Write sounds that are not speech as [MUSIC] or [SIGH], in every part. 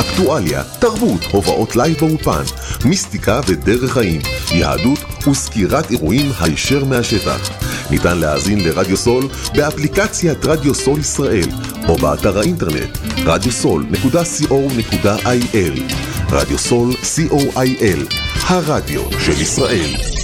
אקטואליה, תרבות, הופעות live באולפן, מיסטיקה ודרך חיים, יהדות וסקירת אירועים הישר מהשטח. ניתן להאזין לרדיו סול באפליקציית רדיו סול ישראל או באתר האינטרנט radiosol.co.il רדיו סול co.il הרדיו של ישראל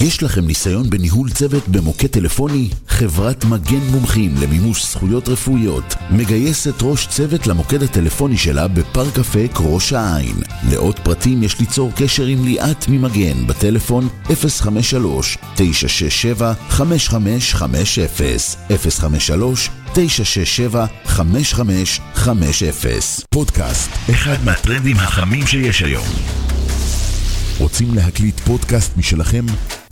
יש לכם ניסיון בניהול צוות במוקד טלפוני? חברת מגן מומחים למימוש זכויות רפואיות מגייסת ראש צוות למוקד הטלפוני שלה בפארק אפק ראש העין. לעוד פרטים יש ליצור קשר עם ליאת ממגן בטלפון 053-967-5550 053-967-5550 פודקאסט, אחד מהטרנדים החמים שיש היום. רוצים להקליט פודקאסט משלכם?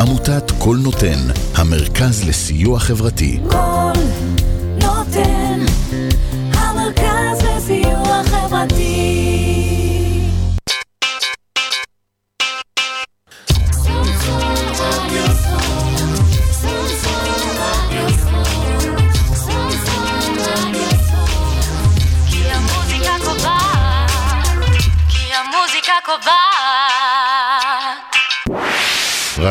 עמותת קול נותן, המרכז לסיוע חברתי. קול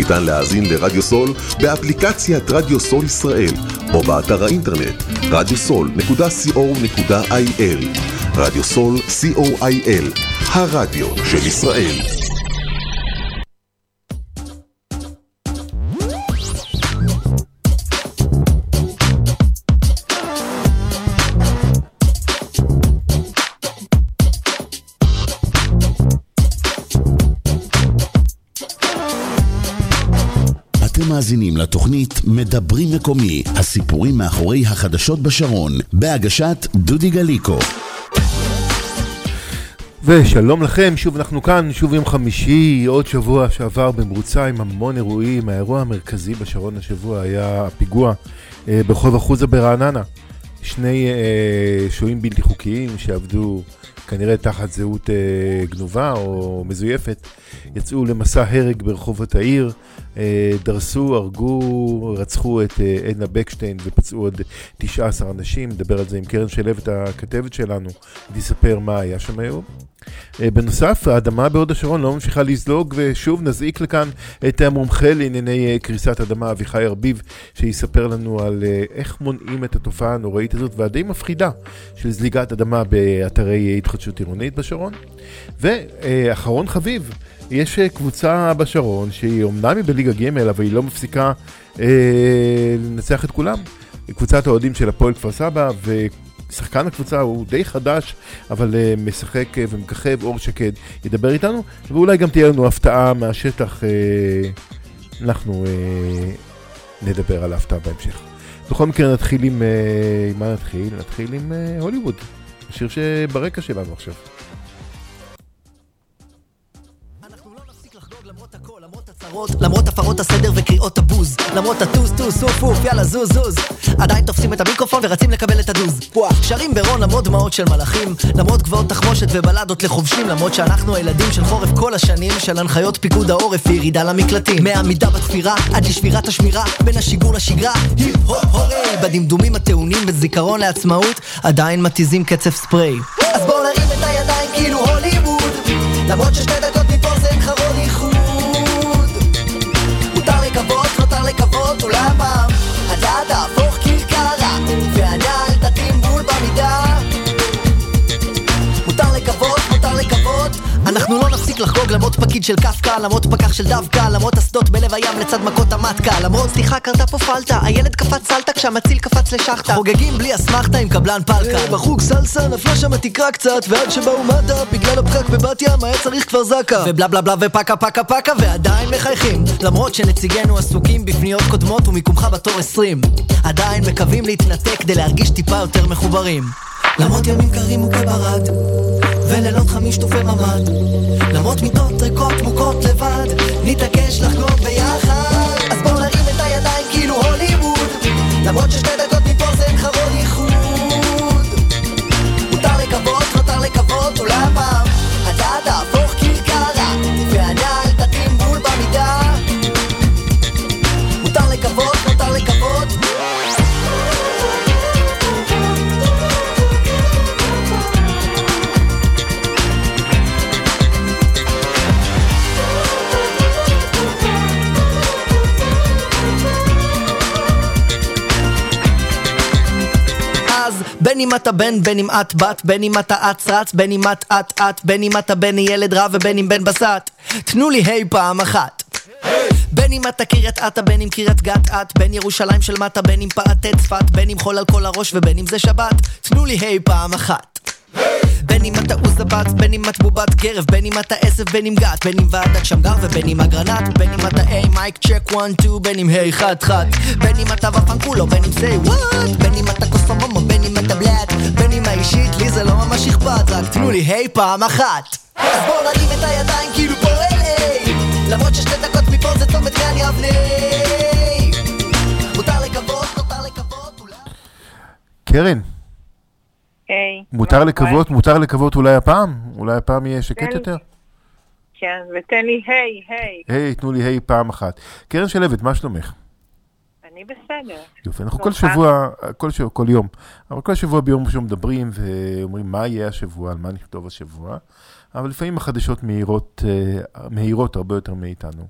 ניתן להאזין לרדיו סול באפליקציית רדיו סול ישראל או באתר האינטרנט radiosol.co.il רדיו סול co.il הרדיו של ישראל לתוכנית מדברים מקומי, הסיפורים מאחורי החדשות בשרון, בהגשת דודי גליקו. ושלום לכם, שוב אנחנו כאן, שוב יום חמישי, עוד שבוע שעבר במרוצה עם המון אירועים. האירוע המרכזי בשרון השבוע היה הפיגוע אה, ברחוב אחוזה ברעננה. שני אה, שוהים בלתי חוקיים שעבדו כנראה תחת זהות אה, גנובה או מזויפת, יצאו למסע הרג ברחובות העיר, אה, דרסו, הרגו, רצחו את אה, עדנה בקשטיין ופצעו עוד 19 אנשים. נדבר על זה עם קרן שלוות הכתבת שלנו, תספר מה היה שם היום. אה, בנוסף, האדמה בהוד השרון לא ממשיכה לזלוג, ושוב נזעיק לכאן את המומחה לענייני אה, קריסת אדמה, אביחי ארביב, שיספר לנו על אה, איך מונעים את התופעה הנוראית הזאת והדי מפחידה של זליגת אדמה באתרי התחדשות עירונית בשרון. ואחרון חביב, יש קבוצה בשרון שהיא אומנם היא בליגה ג' אבל היא לא מפסיקה אה, לנצח את כולם. קבוצת האוהדים של הפועל כפר סבא, ושחקן הקבוצה הוא די חדש, אבל אה, משחק אה, ומככב, אור שקד ידבר איתנו, ואולי גם תהיה לנו הפתעה מהשטח, אה, אנחנו אה, נדבר על ההפתעה בהמשך. בכל מקרה נתחיל עם... עם מה נתחיל? נתחיל עם הוליווד. השיר שברקע שלנו עכשיו. הכל, למרות הפרות הסדר וקריאות הבוז, למרות הטוס טוס אוף אוף יאללה זוז זוז, עדיין תופסים את המיקרופון ורצים לקבל את הדוז. שרים בגרון למרות דמעות של מלאכים, למרות גבעות תחמושת ובלדות לחובשים, למרות שאנחנו הילדים של חורף כל השנים, של הנחיות פיקוד העורף וירידה למקלטים. מהעמידה בתפירה עד לשבירת השמירה, בין השיגור לשגרה, היפ הופ הורי, בדמדומים הטעונים בזיכרון לעצמאות, עדיין מתיזים קצף ספרי. אז בואו נרים את הידיים כאילו הוליווד, למרות ששתי דקות לחגוג למרות פקיד של קפקא, למרות פקח של דווקא, למרות אסדות בלב הים לצד מכות המטקה, למרות סליחה קרתה פה פלטה, הילד קפץ סלטה כשהמציל קפץ לשחטה. חוגגים בלי אסמכתה עם קבלן פלקה. בחוג סלסה נפלה שם התקרה קצת, ועד שבאו מטה, בגלל הפקק בבת ים היה צריך כבר זקה. ובלה בלה בלה ופקה פקה פקה, ועדיין מחייכים. למרות שנציגינו עסוקים בפניות קודמות ומיקומך בתור 20. עדיין מקווים להתנתק כדי להרגיש טיפה יותר מחוברים. למרות ימים קרים מוכי ברד, ולילות חמיש תופי ממ"ד, למרות מיטות ריקות מוכות לבד, נתעקש לחגוג ביחד. אז בואו נרים את הידיים כאילו הוליווד, למרות ששתי דקות בין אם אתה בן, בין אם את בת, בין אם אתה אץ רץ, בין אם את את את, בין אם אתה בן ילד רע ובין אם בן בסט. תנו לי היי פעם אחת. בין אם אתה קריית אתא, בין אם קריית גת את, בין ירושלים של מטה, בין אם פאתי צפת, בין אם חול על כל הראש ובין אם זה שבת. תנו לי היי פעם אחת. בין אם אתה עוזבת, בין אם את בובת גרב, בין אם אתה עשב, בין אם גת, בין אם ועדת שמגר ובין אם אגרנט, בין אם אתה היי mic check 1 2, בין אם היי חד חד, בין אם אתה ופנקולו, בין אם say what, בין אם אתה לי היי פעם אחת. אז בואו נרים את הידיים כאילו פה LA, למרות ששתי דקות מפה זה צומת גן יבנה. מותר לקוות, מותר לקוות, אולי... קרן, היי. מותר לקוות? מותר לקוות אולי הפעם? אולי הפעם יהיה שקט כן. יותר? כן, ותן לי היי, היי. היי, תנו לי היי פעם אחת. קרן שלוות, מה שלומך? אני בסדר. יופי, אנחנו כל שלומך? שבוע, כל שבוע, כל יום, אבל כל שבוע ביום ראשון מדברים ואומרים מה יהיה השבוע, על מה נכתוב השבוע, אבל לפעמים החדשות מהירות, אה, מהירות הרבה יותר מאיתנו.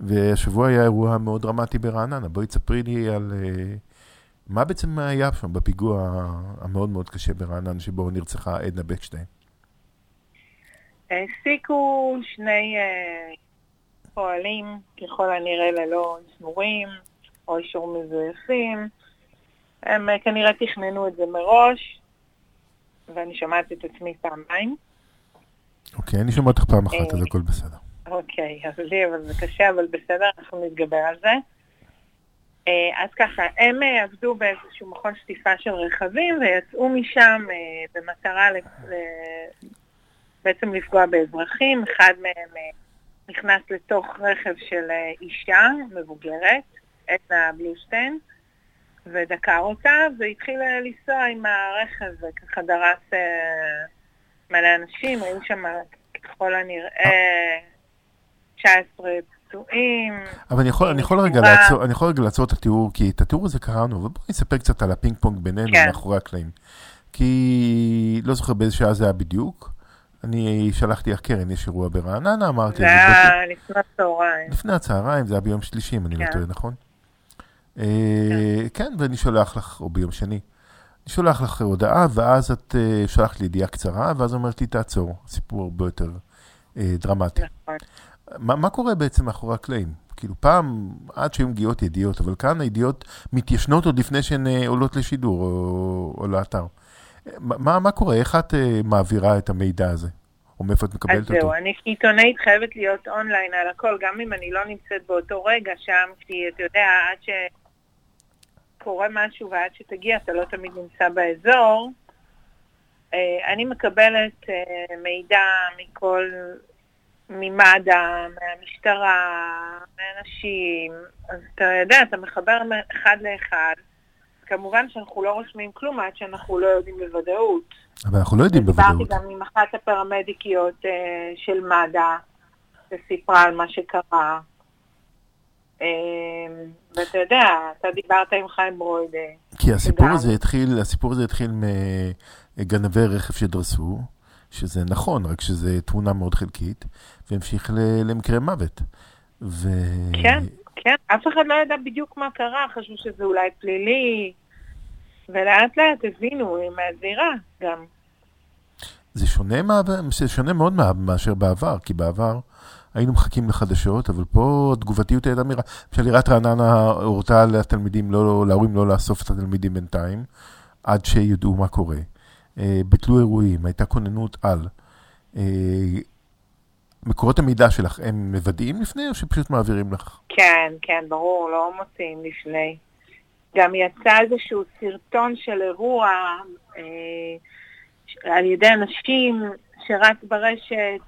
והשבוע היה אירוע מאוד דרמטי ברעננה, בואי תספרי לי על אה, מה בעצם היה שם בפיגוע המאוד מאוד קשה ברעננה, שבו נרצחה עדנה בקשטיין. העסיקו שני אה, פועלים, ככל הנראה ללא אישורים או אישור מזויפים. הם אה, כנראה תכננו את זה מראש, ואני שומעת את עצמי פעמיים. אוקיי, אני שומע אותך פעם אחת, אה. אז הכל בסדר. אוקיי, אז לי אבל זה קשה, אבל בסדר, אנחנו נתגבר על זה. אה, אז ככה, הם אה, עבדו באיזשהו מכון שטיפה של רכבים ויצאו משם אה, במטרה בעצם לפגוע באזרחים. אחד מהם אה, נכנס לתוך רכב של אה, אישה מבוגרת, עדנה בלושטיין, ודקר אותה, והתחיל אה, לנסוע עם הרכב, וככה דרס אה, מלא אנשים, היו שם ככל הנראה 19 פצועים. אבל אני יכול, אני יכול רגע. לעצור, אני יכול רגע לעצור את התיאור, כי את התיאור הזה קראנו, ובואי נספר קצת על הפינג פונג בינינו כן. מאחורי הקלעים. כי לא זוכר באיזה שעה זה היה בדיוק. אני שלחתי לך קרן, יש אירוע ברעננה, אמרתי, זה היה לפני הצהריים. לפני הצהריים, זה היה ביום שלישי, אם אני לא כן. טועה, נכון? אה, כן, ואני שולח לך, או ביום שני, אני שולח לך הודעה, ואז את אה, שולחת לי ידיעה קצרה, ואז אומרת לי, תעצור, סיפור הרבה יותר אה, דרמטי. נכון. מה, מה קורה בעצם מאחורי הקלעים? כאילו פעם, עד שהיו מגיעות ידיעות, אבל כאן הידיעות מתיישנות עוד לפני שהן עולות לשידור או, או לאתר. מה, מה קורה? איך את מעבירה את המידע הזה? או מאיפה את אז מקבלת זהו, אותו? אני כעיתונאית חייבת להיות אונליין על הכל, גם אם אני לא נמצאת באותו רגע שם, כי אתה יודע, עד ש... קורה משהו ועד שתגיע אתה לא תמיד נמצא באזור. אה, אני מקבלת אה, מידע מכל, ממד"א, מהמשטרה, מאנשים, אז אתה יודע, אתה מחבר אחד לאחד. כמובן שאנחנו לא רושמים כלום עד שאנחנו לא יודעים בוודאות. אבל אנחנו לא יודעים בוודאות. דיברתי גם עם אחת הפרמדיקיות אה, של מד"א, שסיפרה על מה שקרה. אה, ואתה יודע, אתה דיברת עם חיים ברוידה. כי הסיפור הזה התחיל, הסיפור הזה התחיל מגנבי רכב שדרסו, שזה נכון, רק שזה תמונה מאוד חלקית, והמשיך למקרה מוות. ו... כן, כן, אף אחד לא ידע בדיוק מה קרה, חשבו שזה אולי פלילי, ולאט לאט הבינו מהזירה גם. זה שונה, מה... זה שונה מאוד. מאשר בעבר, כי בעבר היינו מחכים לחדשות, אבל פה התגובתיות הייתה מהירה. למשל, עיריית רעננה הורתה לתלמידים, לא, להורים לא לאסוף את התלמידים בינתיים, עד שידעו מה קורה. אה, ביטלו אירועים, הייתה כוננות על. אה, מקורות המידע שלך, הם מוודאים לפני או שפשוט מעבירים לך? כן, כן, ברור, לא מוציאים לפני. גם יצא איזשהו סרטון של אירוע אה, על ידי אנשים שרץ ברשת,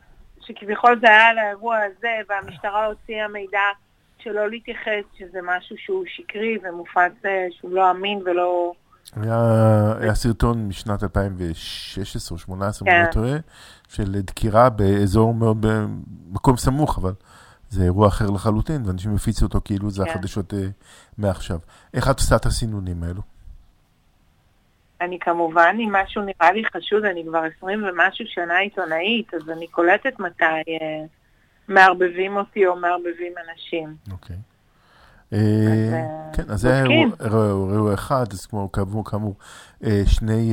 שכביכול זה היה על האירוע הזה, והמשטרה הוציאה מידע שלא להתייחס, שזה משהו שהוא שקרי ומופץ אה, שהוא לא אמין ולא... היה, היה סרטון משנת 2016 או 2018, אם אני כן. לא טועה, של דקירה באזור מאוד, במקום סמוך, אבל זה אירוע אחר לחלוטין, ואנשים הפיצו אותו כאילו זה כן. החדשות אה, מעכשיו. איך את עושה את הסינונים האלו? אני כמובן, אם משהו נראה לי חשוד, אני כבר עשרים ומשהו שנה עיתונאית, אז אני קולטת מתי אה, מערבבים אותי או מערבבים אנשים. אוקיי. אה, אה, כן, אז זה. אירוע- אחד, אז כמו כאמור, אה, שני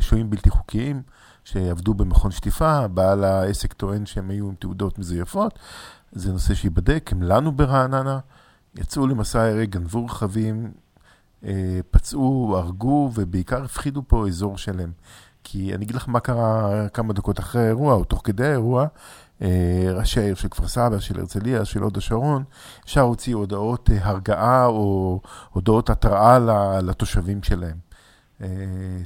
שוהים בלתי חוקיים שעבדו במכון שטיפה, בעל העסק טוען שהם היו עם תעודות מזויפות, זה נושא שייבדק, הם לנו ברעננה, יצאו למסע הרג, גנבו רכבים, פצעו, הרגו ובעיקר הפחידו פה אזור שלם. כי אני אגיד לך מה קרה כמה דקות אחרי האירוע, או תוך כדי האירוע, אה, ראשי העיר של כפר סבא, של הרצליה, של הוד השרון, אפשר הוציאו הודעות אה, הרגעה או הודעות התראה לתושבים שלהם. אה,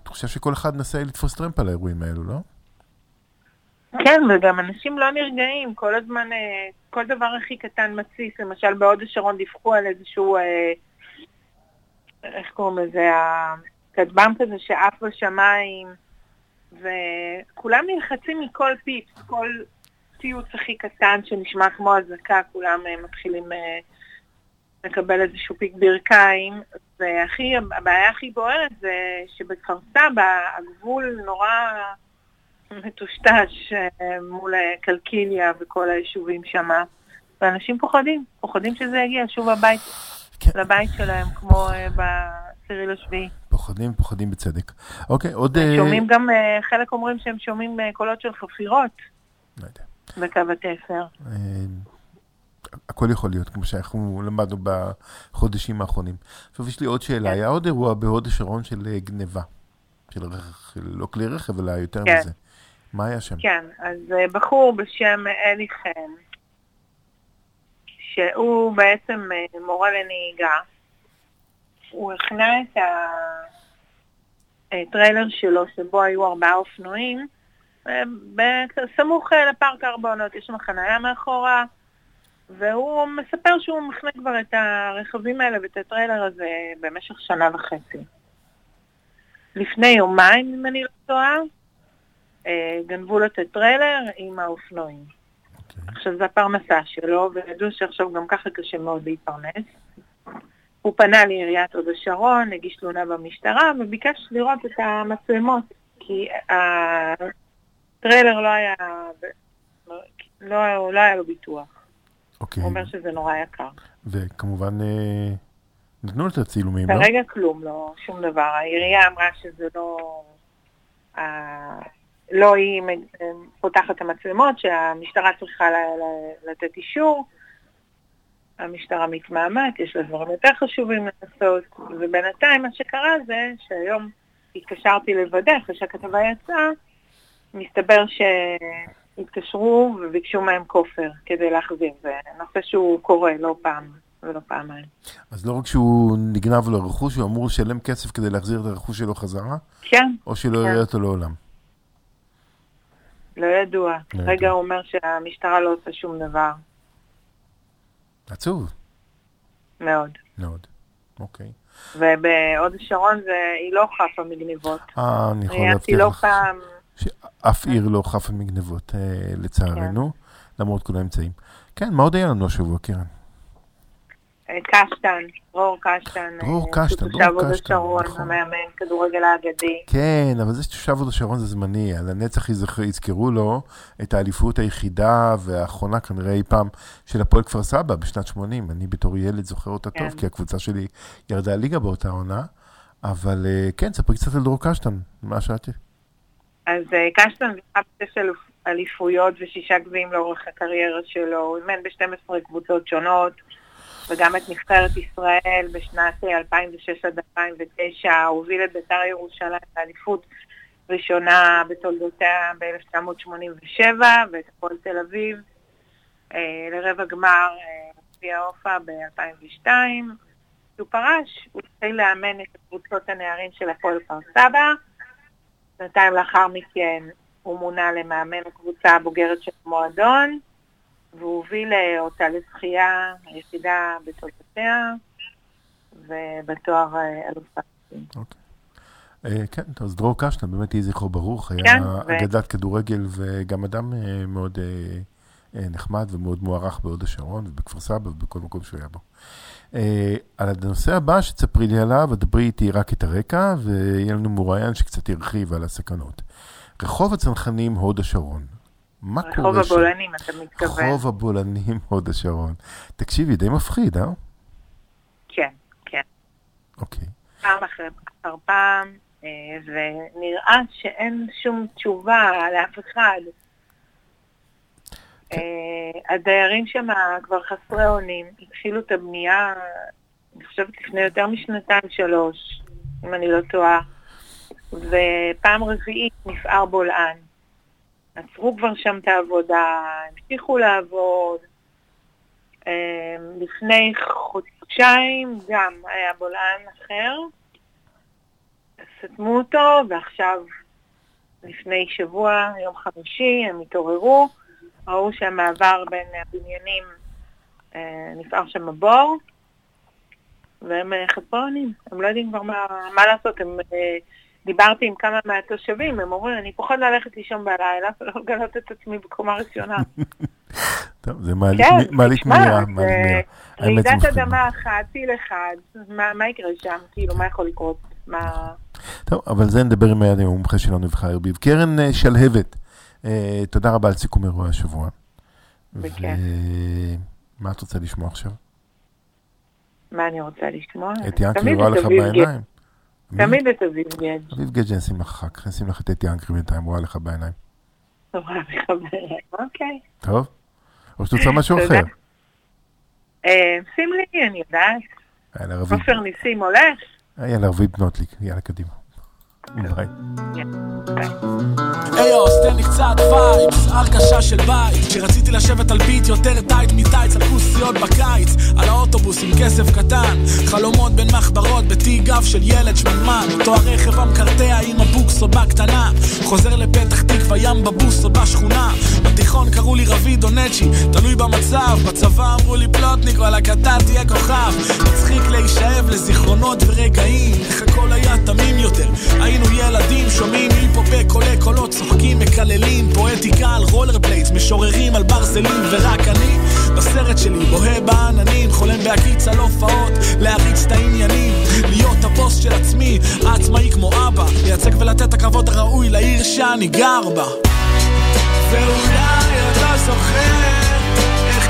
תחושה שכל אחד מנסה לתפוס טרמפ על האירועים האלו, לא? כן, וגם אנשים לא נרגעים, כל הזמן, אה, כל דבר הכי קטן מתסיס, למשל בהוד השרון דיווחו על איזשהו, אה, איך קוראים לזה, הכטב"ם כזה שעף בשמיים, וכולם נלחצים מכל פיפס, כל ציוץ הכי קטן שנשמע כמו אזעקה, כולם אה, מתחילים אה, לקבל איזשהו פיק ברכיים, והכי, הבעיה הכי בוערת זה שבכפר סבא הגבול נורא מטושטש אה, מול קלקיליה וכל היישובים שם, ואנשים פוחדים, פוחדים שזה יגיע שוב הבית, כן. לבית שלהם, כמו אה, בעשירי לשביעי. פוחדים, פוחדים בצדק. אוקיי, עוד... אה, שומעים גם, אה, חלק אומרים שהם שומעים קולות של חפירות לא יודע. בקו התפר. הכל יכול להיות, כמו שאנחנו למדנו בחודשים האחרונים. עכשיו יש לי עוד שאלה, כן. היה עוד אירוע בהוד השרון של גניבה. של לא כלי רכב, אלא יותר כן. מזה. מה היה שם? כן, אז בחור בשם אלי חן, שהוא בעצם אה, מורה לנהיגה, הוא הכנה את הטריילר שלו, שבו היו ארבעה אופנועים, אה, בסמוך אה, לפארק ארבעונות, יש שם חניה מאחורה, והוא מספר שהוא מכנה כבר את הרכבים האלה ואת הטריילר הזה במשך שנה וחצי. לפני יומיים, אם אני לא טועה, אה, גנבו לו את הטריילר עם האופנועים. אוקיי. עכשיו, זו הפרנסה שלו, וידעו שעכשיו גם ככה קשה מאוד להתפרנס. הוא פנה לעיריית הוד השרון, הגיש תלונה במשטרה, וביקש לראות את המצלמות, כי הטריילר לא היה, לא, לא היה לו ביטוח. אוקיי. הוא אומר שזה נורא יקר. וכמובן, אה, נתנו את הצילומים, לא? כרגע כלום, לא, שום דבר. העירייה אמרה שזה לא... לא היא פותחת את המצלמות, שהמשטרה צריכה ל- ל- לתת אישור. המשטרה מתמהמת, יש לה דברים יותר חשובים לעשות, ובינתיים מה שקרה זה שהיום התקשרתי לוודא, אחרי שהכתבה יצאה, מסתבר שהתקשרו וביקשו מהם כופר כדי להחזיר. זה נושא שהוא קורה לא פעם. ולא פעמיים. אז לא רק שהוא נגנב לו רכוש, הוא אמור לשלם כסף כדי להחזיר את הרכוש שלו חזרה, כן, או שלא כן. יראה אותו לעולם. לא ידוע. לא כרגע. הוא אומר שהמשטרה לא עושה שום דבר. עצוב. מאוד. מאוד. אוקיי. ובהוד השרון זה, היא לא חפה מגניבות. אה, אני יכול להבטיח לא לך פעם, שאף עיר לא חפה מגנבות, אה, לצערנו, למרות כל האמצעים. כן, מה עוד היה לנו השבוע, קרן? אה, קשטן, דרור קשטן. דרור אה, קשטן, שהוא דרור תושב הוד קשטן, השרון, נכון. המאמן כדורגל האגדי. כן, אבל זה שתושב הוד השרון זה זמני, על הנצח יזכ- יזכרו לו את האליפות היחידה והאחרונה כנראה אי פעם של הפועל כפר סבא בשנת 80. אני בתור ילד זוכר אותה כן. טוב, כי הקבוצה שלי ירדה ליגה באותה עונה. אבל אה, כן, ספרי קצת על דרור קשטן, מה שאלתי. אז קשטן זכה בשש אליפויות ושישה גביעים לאורך הקריירה שלו. הוא אימן ב-12 קבוצות שונות, וגם את נבחרת ישראל בשנת אה, 2006 עד 2009. הוא הוביל את בית"ר ירושלים לאליפות ראשונה בתולדותיה ב-1987, ואת הפועל תל אביב אה, לרבע גמר אה, גביע עופה ב-2002. כשהוא פרש, הוא התחיל לאמן את קבוצות הנערים של הפועל כפר סבא. שנתיים לאחר מכן הוא מונה למאמן הקבוצה הבוגרת של המועדון, והוא הוביל אה, אותה לזכייה היחידה בתולדותיה, ובתואר אה, אלופה. אה, כן, אז דרור קשטן, באמת יהי זכרו ברוך, היה כן, ו- אגדת כדורגל וגם אדם מאוד נחמד ומאוד מוערך בהוד השרון ובכפר סבא ובכל מקום שהוא היה בו. על הנושא הבא שתספרי לי עליו, את דברי איתי רק את הרקע, ויהיה לנו מוראיין שקצת ירחיב על הסכנות. רחוב הצנחנים הוד השרון. מה רחוב קורה שם? הבולענים, אתה מתכוון. רחוב הבולענים [LAUGHS] הוד השרון. תקשיבי, די מפחיד, אה? כן, כן. אוקיי. פעם אחרי אחר פעם, אה, ונראה שאין שום תשובה לאף אחד. אה, הדיירים שם כבר חסרי אונים, התחילו את הבנייה, אני חושבת לפני יותר משנתיים שלוש, אם אני לא טועה, ופעם רביעית נפער בולען. עצרו כבר שם את העבודה, המשיכו לעבוד. אה, לפני חודשיים גם היה בולען אחר, סתמו אותו, ועכשיו, לפני שבוע, יום חמישי, הם התעוררו, ראו שהמעבר בין הבניינים אה, נפער שם הבור, והם אה, חסרונים, הם לא יודעים כבר מה, מה לעשות, הם... דיברתי עם כמה מהתושבים, הם אומרים, אני פוחד ללכת לישון בלילה ולא לגלות את עצמי בקומה ראשונה. [LAUGHS] טוב, זה מעלית כן, מהירה, מעלית מהירה. רעידת אדמה אחת, טיל אחד, מה מה יקרה שם? כאילו, מה יכול לקרות? מה... טוב, אבל זה נדבר עם היד המומחה שלנו אביחי ארביב. קרן אה, שלהבת, אה, תודה רבה על סיכום אירועי השבוע. בכיף. ומה את רוצה לשמוע עכשיו? מה אני רוצה לשמוע? את תמיד רואה לך בעיניים? תמיד את אביב גד. אביב גד נשים לך אחר כך, נשים לך את אתי ינקרי בינתיים, רואה לך בעיניים. אוקיי. טוב? או שאת רוצה משהו. אחר? אה, שים לי, אני יודעת. עופר ניסים הולך? יאללה, רביב נוטליק, יאללה, קדימה. ביי. היו, תן לי קצת vibes, הרגשה של בית. כשרציתי לשבת על beat יותר tight מטייץ על כוסיות בקיץ. על האוטובוס עם כסף קטן חלומות בין מחברות בתיק גב של ילד שמנמן אותו הרכב המקרטע עם הבוקסו בקטנה. חוזר לפתח תקווה ים בבוסו בשכונה. בתיכון קראו לי רביד או נצ'י תלוי במצב. בצבא אמרו לי פלוטניק וואלכ אתה תהיה כוכב. מצחיק להישאב לזיכרונות ורגעים איך הכל היה תמים יותר. היינו ילדים שומעים היפופק עולה קולות צוחקים מקללים. פואטיקה על רולר פלייטס משוררים על ברזלים ורק אני בסרט שלי בוהה בעננים חולם בהקיץ על הופעות להריץ את העניינים להיות הבוס של עצמי העצמאי כמו אבא לייצג ולתת את הכבוד הראוי לעיר שאני גר בה. ואולי אתה זוכר איך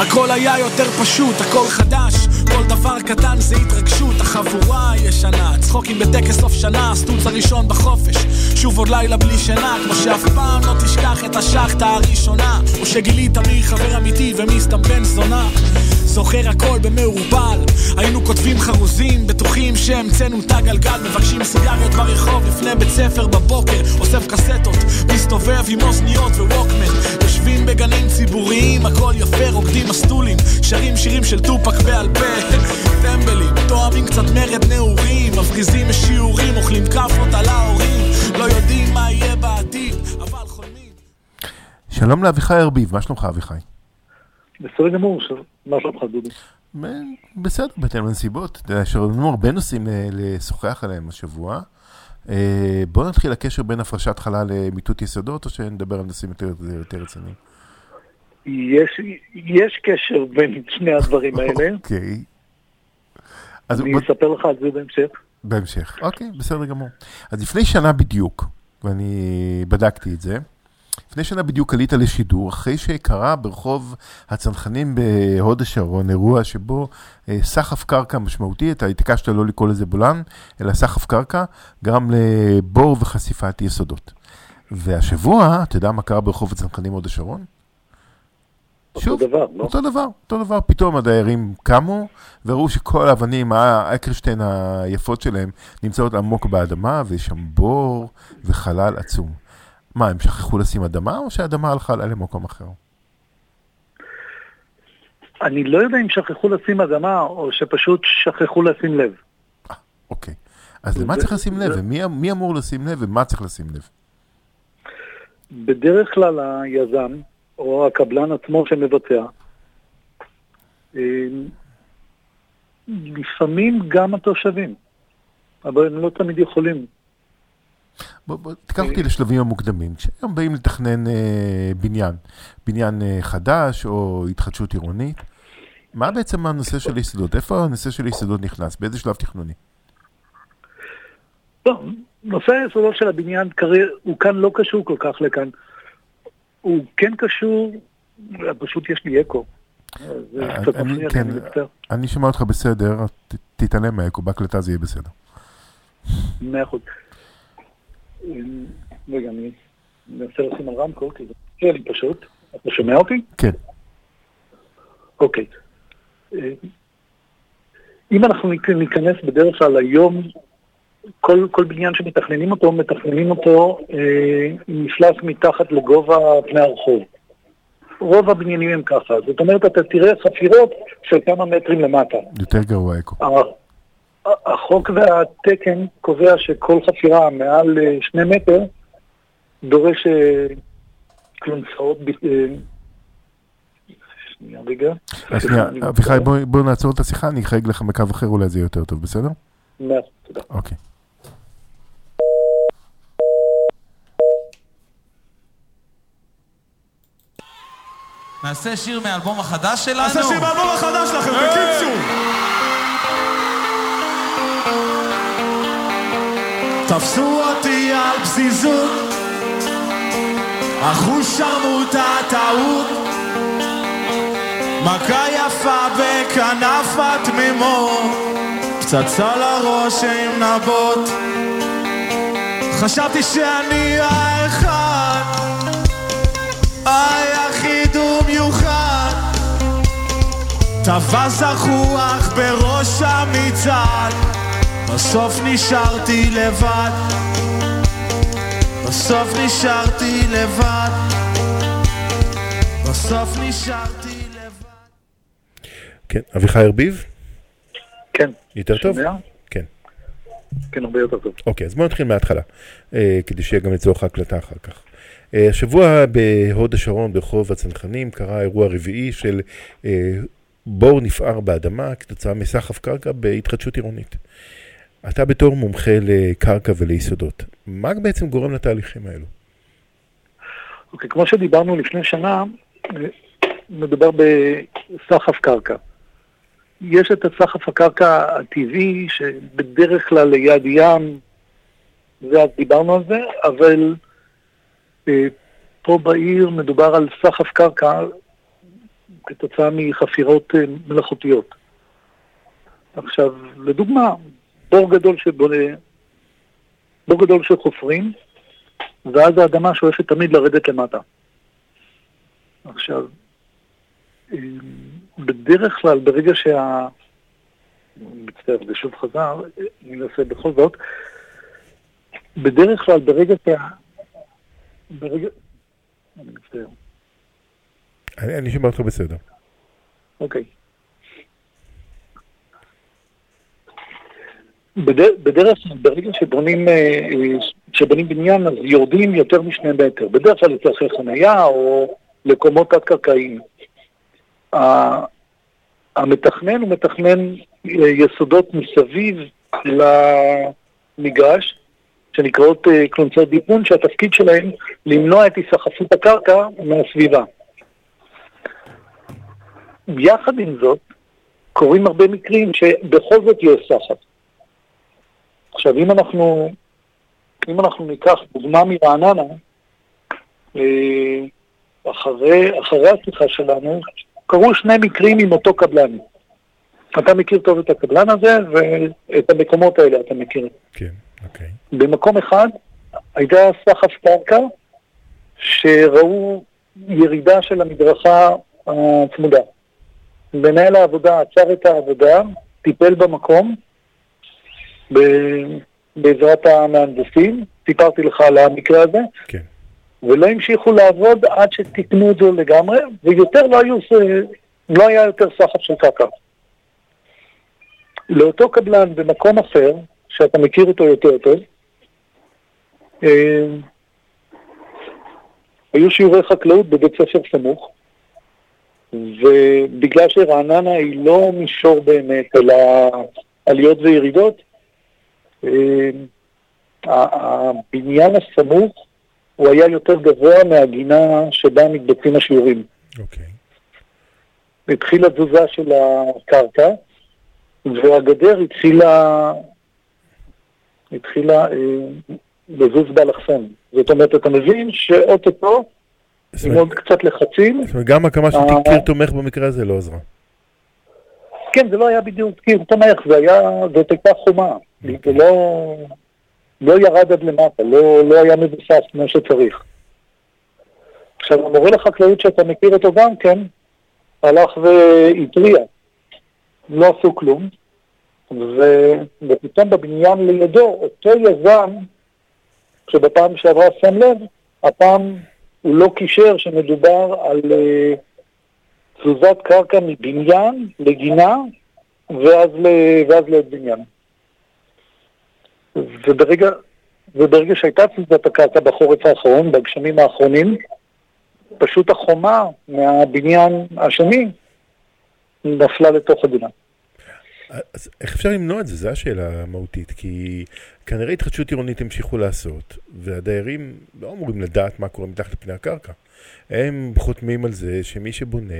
הכל היה יותר פשוט, הכל חדש כל דבר קטן זה התרגשות, החבורה הישנה, צחוקים בטקס סוף שנה, הסטוץ הראשון בחופש, שוב עוד לילה בלי שינה, כמו שאף פעם לא תשכח את השחטה הראשונה, או שגילית מי חבר אמיתי ומי סתם בן זונה. זוכר הכל במעורבל. היינו כותבים חרוזים, בטוחים שהמצאנו את הגלגל מבקשים סיגריות ברחוב לפני בית ספר בבוקר. אוסף קסטות, מסתובב עם אוזניות וווקמן. יושבים בגנים ציבוריים, הכל יפה, רוקדים מסטולים. שרים שירים של טופק בעל פה. טמבלים, תואמים קצת מרד נעורים. מפגיזים משיעורים, אוכלים כאפות על ההורים. לא יודעים מה יהיה בעתיד, אבל חולמים. שלום לאביחי ארביב, מה שלומך אביחי? בסדר גמור, מה שלומך דודי? ב- בסדר, בהתאם לנסיבות. אתה יודע, יש לנו הרבה נושאים ל- לשוחח עליהם השבוע. אה, בואו נתחיל הקשר בין הפרשת חלל למיטוט יסודות, או שנדבר על נושאים יותר, יותר רציניים? יש, יש קשר בין שני הדברים [LAUGHS] האלה, אוקיי. אז אני בוא- אספר לך על זה בהמשך. בהמשך. אוקיי, בסדר גמור. אז לפני שנה בדיוק, ואני בדקתי את זה, לפני שנה בדיוק עלית לשידור, אחרי שקרה ברחוב הצנחנים בהוד השרון אירוע שבו אה, סחף קרקע משמעותי, אתה התעקשת לא לקרוא לזה בולען, אלא סחף קרקע, גרם לבור וחשיפת יסודות. והשבוע, אתה יודע מה קרה ברחוב הצנחנים הוד השרון? אותו דבר, לא? אותו דבר, אותו דבר. פתאום הדיירים קמו וראו שכל האבנים, האקרשטיין היפות שלהם, נמצאות עמוק באדמה, ויש שם בור וחלל עצום. מה, הם שכחו לשים אדמה, או שהאדמה הלכה לה למקום אחר? אני לא יודע אם שכחו לשים אדמה, או שפשוט שכחו לשים לב. אוקיי. אז למה צריך לשים לב? ומי מי אמור לשים לב, ומה צריך לשים לב? בדרך כלל היזם, או הקבלן עצמו שמבצע, אה, לפעמים גם התושבים, אבל הם לא תמיד יכולים. בוא, בוא, תיקח אותי לשלבים המוקדמים. כשהיום באים לתכנן אה, בניין, בניין אה, חדש או התחדשות עירונית, מה בעצם הנושא של יסודות? איפה הנושא של יסודות נכנס? באיזה שלב תכנוני? לא, נושא היסודות של הבניין הוא כאן לא קשור כל כך לכאן. הוא כן קשור, פשוט יש לי אקו. אה, אני- כן, אני שומע אותך בסדר, תתעלם מהאקו, בהקלטה זה יהיה בסדר. מאה אחוז. רגע, אני מנסה לשים על רמקול, כי זה מפריע לי פשוט. אתה שומע אותי? כן. אוקיי. אמ, אם אנחנו ניכ- ניכנס בדרך כלל היום, כל, כל בניין שמתכננים אותו, מתכננים אותו אה, עם מפלס מתחת לגובה פני הרחוב. רוב הבניינים הם ככה, זאת אומרת, אתה תראה חפירות של כמה מטרים למטה. יותר גרוע אקו. החוק והתקן קובע שכל חפירה מעל אה, שני מטר דורש אה, כלונסאות... ב- אה, שנייה רגע. שנייה, אביחי. בוא- נעצור את השיחה, אני אחייג לך מקו אחר, אולי זה יהיה יותר טוב, בסדר? מאה אחוז, תודה. אוקיי. נעשה שיר מהאלבום החדש שלנו? נעשה שיר באלבום החדש שלכם, בקיצור. תפסו אותי על פזיזות, אחוש שרמוטה טעות, מכה יפה בכנף התמימות, פצצה לראש עם נבות. חשבתי שאני האחד, היחיד ומיוחד, טווה זחוח בראש המצעד, בסוף נשארתי לבד, בסוף נשארתי לבד, בסוף נשארתי לבד. כן, אביחי ארביב? כן. יותר טוב? כן. כן, הרבה יותר טוב. אוקיי, אז בואו נתחיל מההתחלה, אה, כדי שיהיה גם לצורך ההקלטה אחר כך. אה, השבוע בהוד השרון, ברחוב הצנחנים, קרה אירוע רביעי של אה, בור נפער באדמה כתוצאה מסחף קרקע בהתחדשות עירונית. אתה בתור מומחה לקרקע וליסודות, מה בעצם גורם לתהליכים האלו? אוקיי, כמו שדיברנו לפני שנה, מדובר בסחף קרקע. יש את הסחף הקרקע הטבעי, שבדרך כלל ליד ים, ואז דיברנו על זה, אבל אה, פה בעיר מדובר על סחף קרקע כתוצאה מחפירות אה, מלאכותיות. עכשיו, לדוגמה, בור גדול שבונה, בור גדול שחופרים, ואז האדמה שואפת תמיד לרדת למטה. עכשיו, אמ, בדרך כלל, ברגע שה... מצטער, זה שוב חזר, אני אנסה בכל זאת. בדרך כלל, ברגע שה... ברגע... אני מצטער. אני, אני שומע אותך בסדר. אוקיי. בדרך, כלל, ברגע שבונים, אה, שבונים בניין, אז יורדים יותר משני מטר. בדרך כלל לצרכי חנייה או לקומות תת-קרקעיים. המתכנן הוא מתכנן אה, יסודות מסביב למגרש, שנקראות אה, קלונצות דיפון, שהתפקיד שלהם למנוע את היסחפות הקרקע מהסביבה. יחד עם זאת, קורים הרבה מקרים שבכל זאת יש סחף. עכשיו, אם אנחנו, אם אנחנו ניקח דוגמה מרעננה, אה, אחרי, אחרי השיחה שלנו, קרו שני מקרים עם אותו קבלן. אתה מכיר טוב את הקבלן הזה, ואת המקומות האלה אתה מכיר. כן, אוקיי. במקום אחד הייתה סחף קרקע, שראו ירידה של המדרכה הצמודה. מנהל העבודה עצר את העבודה, טיפל במקום, בעזרת המהנדסים, סיפרתי לך על המקרה הזה, כן. ולא המשיכו לעבוד עד שתיקנו את זה לגמרי, ויותר לא, היו, לא היה יותר סחף של קרקע. לאותו קבלן במקום אחר, שאתה מכיר אותו יותר טוב, אה, היו שיעורי חקלאות בבית ספר סמוך, ובגלל שרעננה היא לא מישור באמת, אלא עליות וירידות, הבניין הסמוך הוא היה יותר גבוה מהגינה שבה מתבצעים השיעורים. אוקיי. התחילה תזוזה של הקרקע, והגדר התחילה, התחילה אה, לזוז באלכסון. זאת אומרת, אתה מבין שאו-טו-טו, עם עוד קצת לחצים, זאת אומרת, גם הקמה של אה, קיר תומך במקרה הזה לא עזרה. כן, זה לא היה בדיוק קיר תומך, זה היה, זאת הייתה חומה. זה לא, ירד עד למטה, לא, לא היה מבוסס כמו שצריך. עכשיו, המורה לחקלאות שאתה מכיר אותו גם כן, הלך והתריע. לא עשו כלום, ו... ופתאום בבניין לידו, אותו יזם, שבפעם שעברה שם לב, הפעם הוא לא קישר שמדובר על אה, תזוזת קרקע מבניין לגינה, ואז, ל... ואז לעוד בניין. וברגע, וברגע שהייתה תזוזת הקרקע בחורף האחרון, בגשמים האחרונים, פשוט החומה מהבניין השני נפלה לתוך הגינה. אז איך אפשר למנוע את זה? זו השאלה המהותית, כי כנראה התחדשות עירונית המשיכו לעשות, והדיירים לא אמורים לדעת מה קורה מתחת לפני הקרקע. הם חותמים על זה שמי שבונה,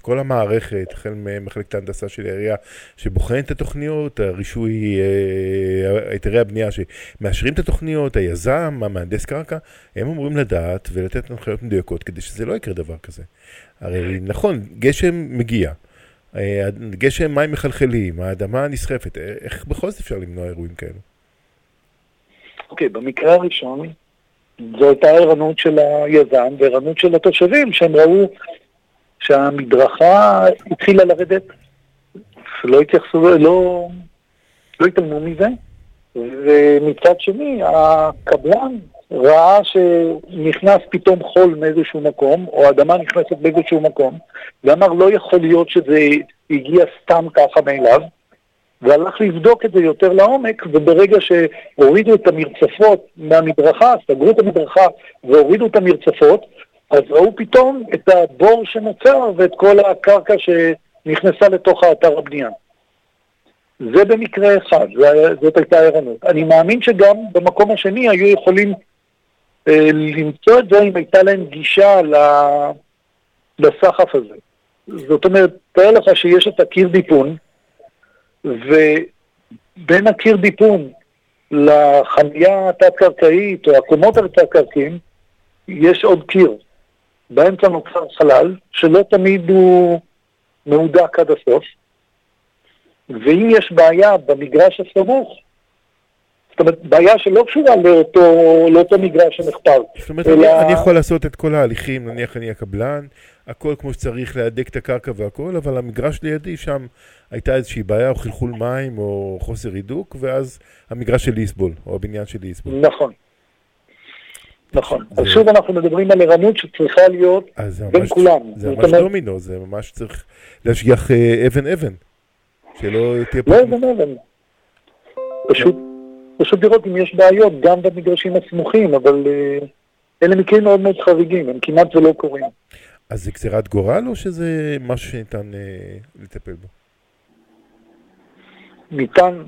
כל המערכת, החל ממחלקת ההנדסה של העירייה, שבוחנת את התוכניות, הרישוי, אה, היתרי הבנייה שמאשרים את התוכניות, היזם, המהנדס קרקע, הם אמורים לדעת ולתת הנחיות מדויקות כדי שזה לא יקרה דבר כזה. הרי נכון, גשם מגיע. אה, גשם מים מחלחלים, האדמה נסחפת, אה, איך בכל זאת אפשר למנוע אירועים כאלו? אוקיי, במקרה הראשון, זו הייתה ערנות של היזם וערנות של התושבים, שהם ראו שהמדרכה התחילה לרדת, לא התייחסו, לא, לא התעלמו מזה, ומצד שני, הקבלן ראה שנכנס פתאום חול מאיזשהו מקום, או אדמה נכנסת באיזשהו מקום, ואמר לא יכול להיות שזה הגיע סתם ככה מאליו, והלך לבדוק את זה יותר לעומק, וברגע שהורידו את המרצפות מהמדרכה, סגרו את המדרכה והורידו את המרצפות, אז ראו פתאום את הבור שנוצר ואת כל הקרקע שנכנסה לתוך האתר הבנייה. זה במקרה אחד, זאת הייתה ערנות. אני מאמין שגם במקום השני היו יכולים אה, למצוא את זה אם הייתה להם גישה לסחף הזה. זאת אומרת, תאר לך שיש את הקיר דיפון, ובין הקיר דיפון לחניה התת-קרקעית או הקומות התת-קרקעיים, יש עוד קיר. באמצע נוצר חלל, שלא תמיד הוא מהודק עד הסוף, ואם יש בעיה במגרש הסמוך, זאת אומרת, בעיה שלא קשורה לאותו, לאותו מגרש שנחפר. זאת אומרת, אני, אני יכול לעשות את כל ההליכים, נניח אני הקבלן, הכל כמו שצריך, להדק את הקרקע והכל, אבל המגרש לידי, שם הייתה איזושהי בעיה, או חלחול מים, או חוסר הידוק, ואז המגרש שלי יסבול, או הבניין שלי יסבול. נכון. נכון. אז שוב אנחנו מדברים על ערנות שצריכה להיות זה בין ממש, כולם. זה ממש אומרת, דומינו, זה ממש צריך להשגיח אה, אבן-אבן, שלא תהיה פה... לא אבן אבן. פשוט, פשוט לראות אם יש בעיות גם במגרשים הסמוכים, אבל אה, אלה מקרים מאוד מאוד חריגים, הם כמעט ולא קורים. אז זה גזירת גורל, או שזה משהו שניתן אה, לטפל בו? ניתן,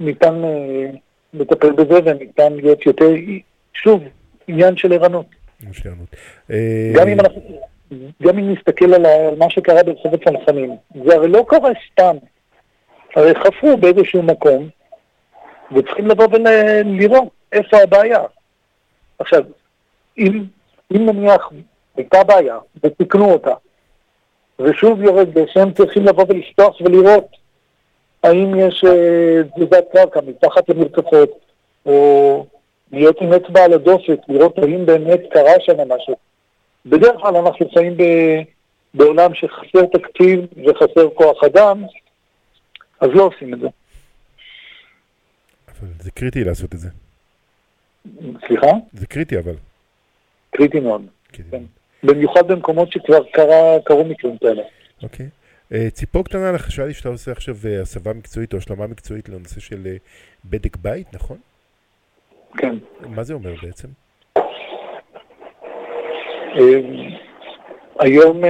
ניתן אה, לטפל בזה וניתן להיות יותר, שוב, עניין של ערנות. אה, גם אם אנחנו, גם אם נסתכל על, על מה שקרה ברחוב הצנחנים, זה הרי לא קורה סתם. הרי חפרו באיזשהו מקום, וצריכים לבוא ולראות איפה הבעיה. עכשיו, אם, אם נניח הייתה בעיה, ותיקנו אותה, ושוב יורד גשם, צריכים לבוא ולפתוח ולראות האם יש אה, תזוזת קרקע מתחת למרצפות, או להיות עם אצבע על הדופק, לראות האם באמת קרה שם משהו. בדרך כלל אנחנו חיים ב, בעולם שחסר תקציב וחסר כוח אדם, אז לא עושים את זה. אבל זה קריטי לעשות את זה. סליחה? זה קריטי, אבל. קריטי מאוד. קריטי. כן. במיוחד במקומות שכבר קרה, קרו מקרים כאלה. אוקיי. אה, ציפור קטנה לך, שאלה לי שאתה עושה עכשיו אה, הסבה מקצועית או השלמה מקצועית לנושא של אה, בדק בית, נכון? כן. מה זה אומר בעצם? אה, היום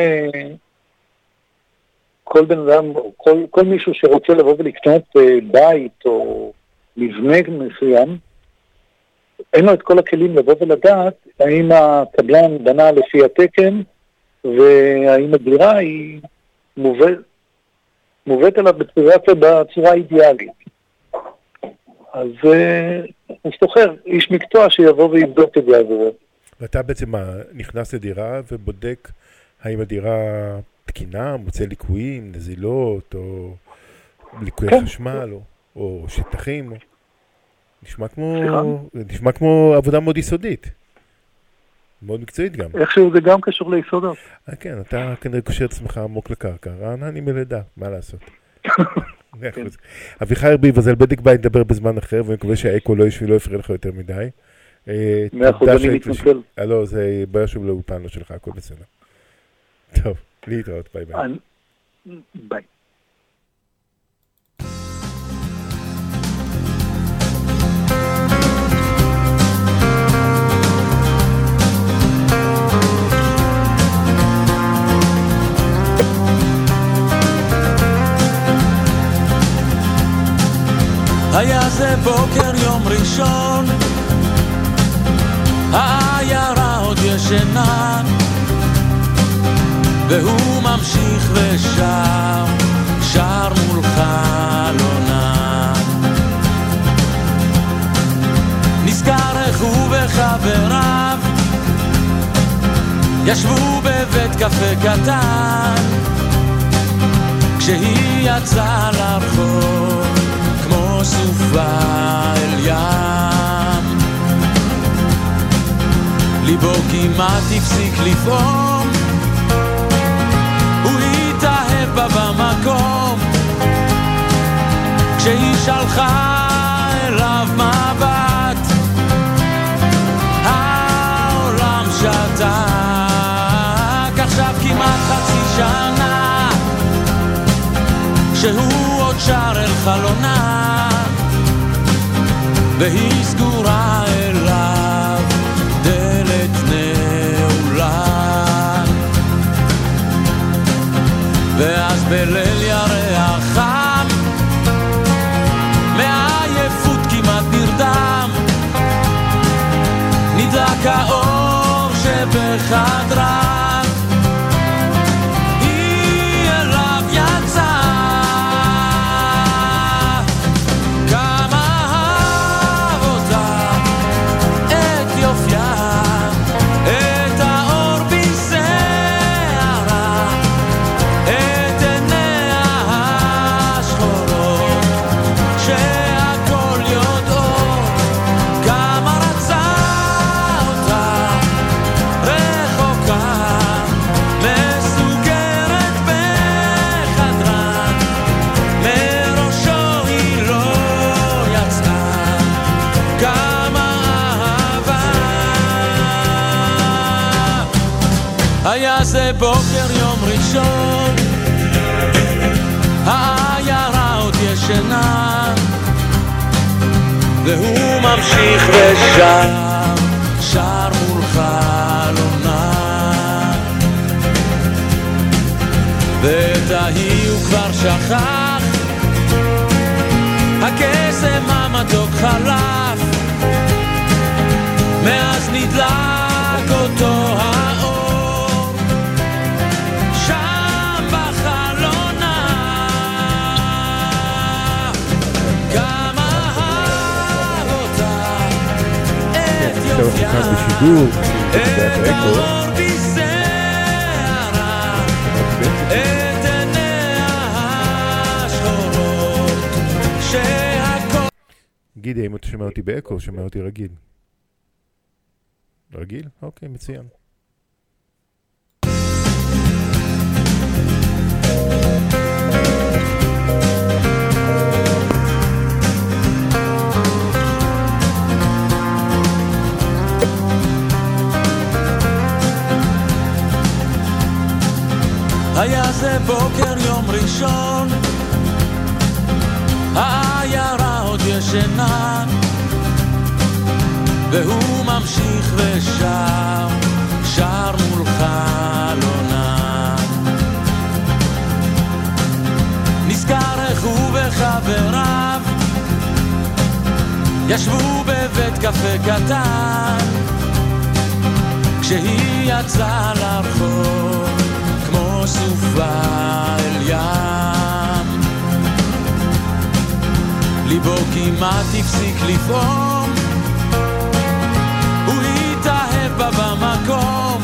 כל בן אדם, כל, כל מישהו שרוצה לבוא ולקנות בית או מבנה מסוים, אין לו את כל הכלים לבוא ולדעת האם הקבלן בנה לפי התקן והאם הדירה היא מובאת, מובאת אליו בצורה, בצורה אידיאלית. אז אה, הוא שוכר איש מקצוע שיבוא ויבדוק את זה עבורו. ואתה בעצם מה, נכנס לדירה ובודק האם הדירה תקינה, מוצא ליקויים, נזילות, או ליקויי כן. חשמל, או, או שטחים. נשמע כמו, סליחה? נשמע כמו עבודה מאוד יסודית. מאוד מקצועית גם. איכשהו זה גם קשור ליסודות. אה, כן, אתה כנראה קושר את עצמך עמוק לקרקע. רענני מלידה, מה לעשות? [LAUGHS] אביחי ארביב, אז על בדק בית נדבר בזמן אחר, ואני מקווה שהאקו לא יש- לא יפריע לך יותר מדי. אה, מאה אחוז, אני מתנצל. אה, לא, זה בעיה שוב לאולפן, לא שלך, הכל בסדר. טוב, להתראות, ביי ביי. ביי. זה בוקר יום ראשון, העיירה עוד ישנה, והוא ממשיך ושר, שר מול חלונה. נזכר איך הוא וחבריו ישבו בבית קפה קטן, כשהיא יצאה לרחוב. סופה אל ים. ליבו כמעט הפסיק לפעום, הוא התאהב בה במקום, כשהיא שלחה אליו מבט, העולם שתק, עכשיו כמעט חצי שנה, שהוא עוד שר אל חלונה, והיא סגורה אליו, דלת נעולה. ואז בליל ירח חם, מעייפות כמעט נרדם, נדלק האור שבחדרה. ממשיך ושר, שר מול חלונה. ואת ההיא הוא כבר שכח, הקסם המתוק חלף, מאז נדלק אותו האור, השחורות, שהכל... גידי, האם אתה שומע אותי באקו או שומע אותי רגיל? רגיל? אוקיי, מצוין. היה זה בוקר יום ראשון, העיירה עוד ישנה, והוא ממשיך ושר, שר מול חלונה. נזכר איך הוא וחבריו ישבו בבית קפה קטן, כשהיא יצאה לרחוב. סופה אל ים. ליבו כמעט הפסיק לפעום, הוא התאהב בה במקום,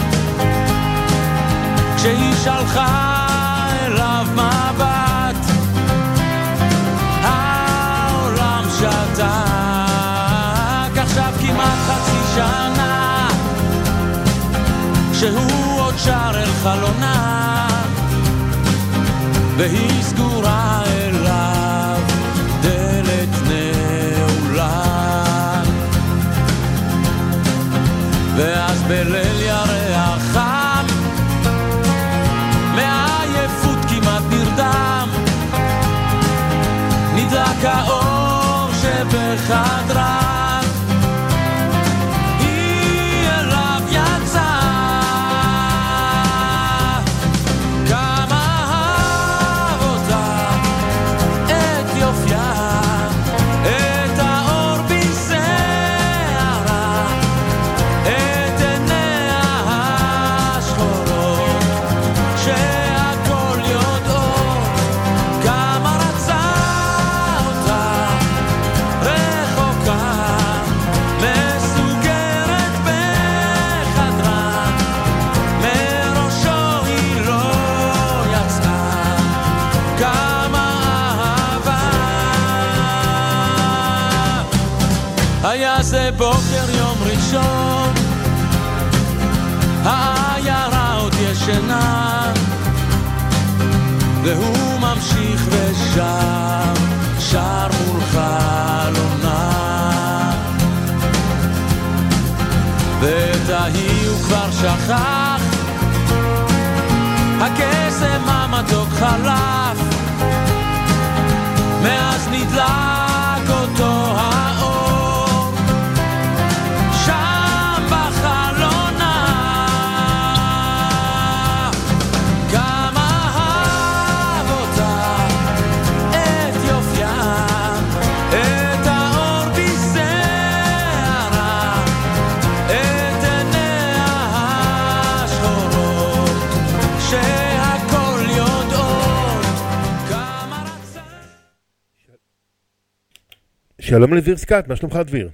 כשהיא שלחה אליו מבט, העולם שתק, עכשיו כמעט חצי שנה, שהוא עוד שר אל חלונה, והיא סגורה אליו, דלת נעולה. ואז בליל ירח חם, מעייפות כמעט נרדם, נדלק האור שבחדריו. והוא ממשיך ושר, שר מול חלונה. ואת ההיא הוא כבר שכח, הקסם המתוק חלף, מאז נדלק שלום לדביר סקאט, מה שלומך דביר?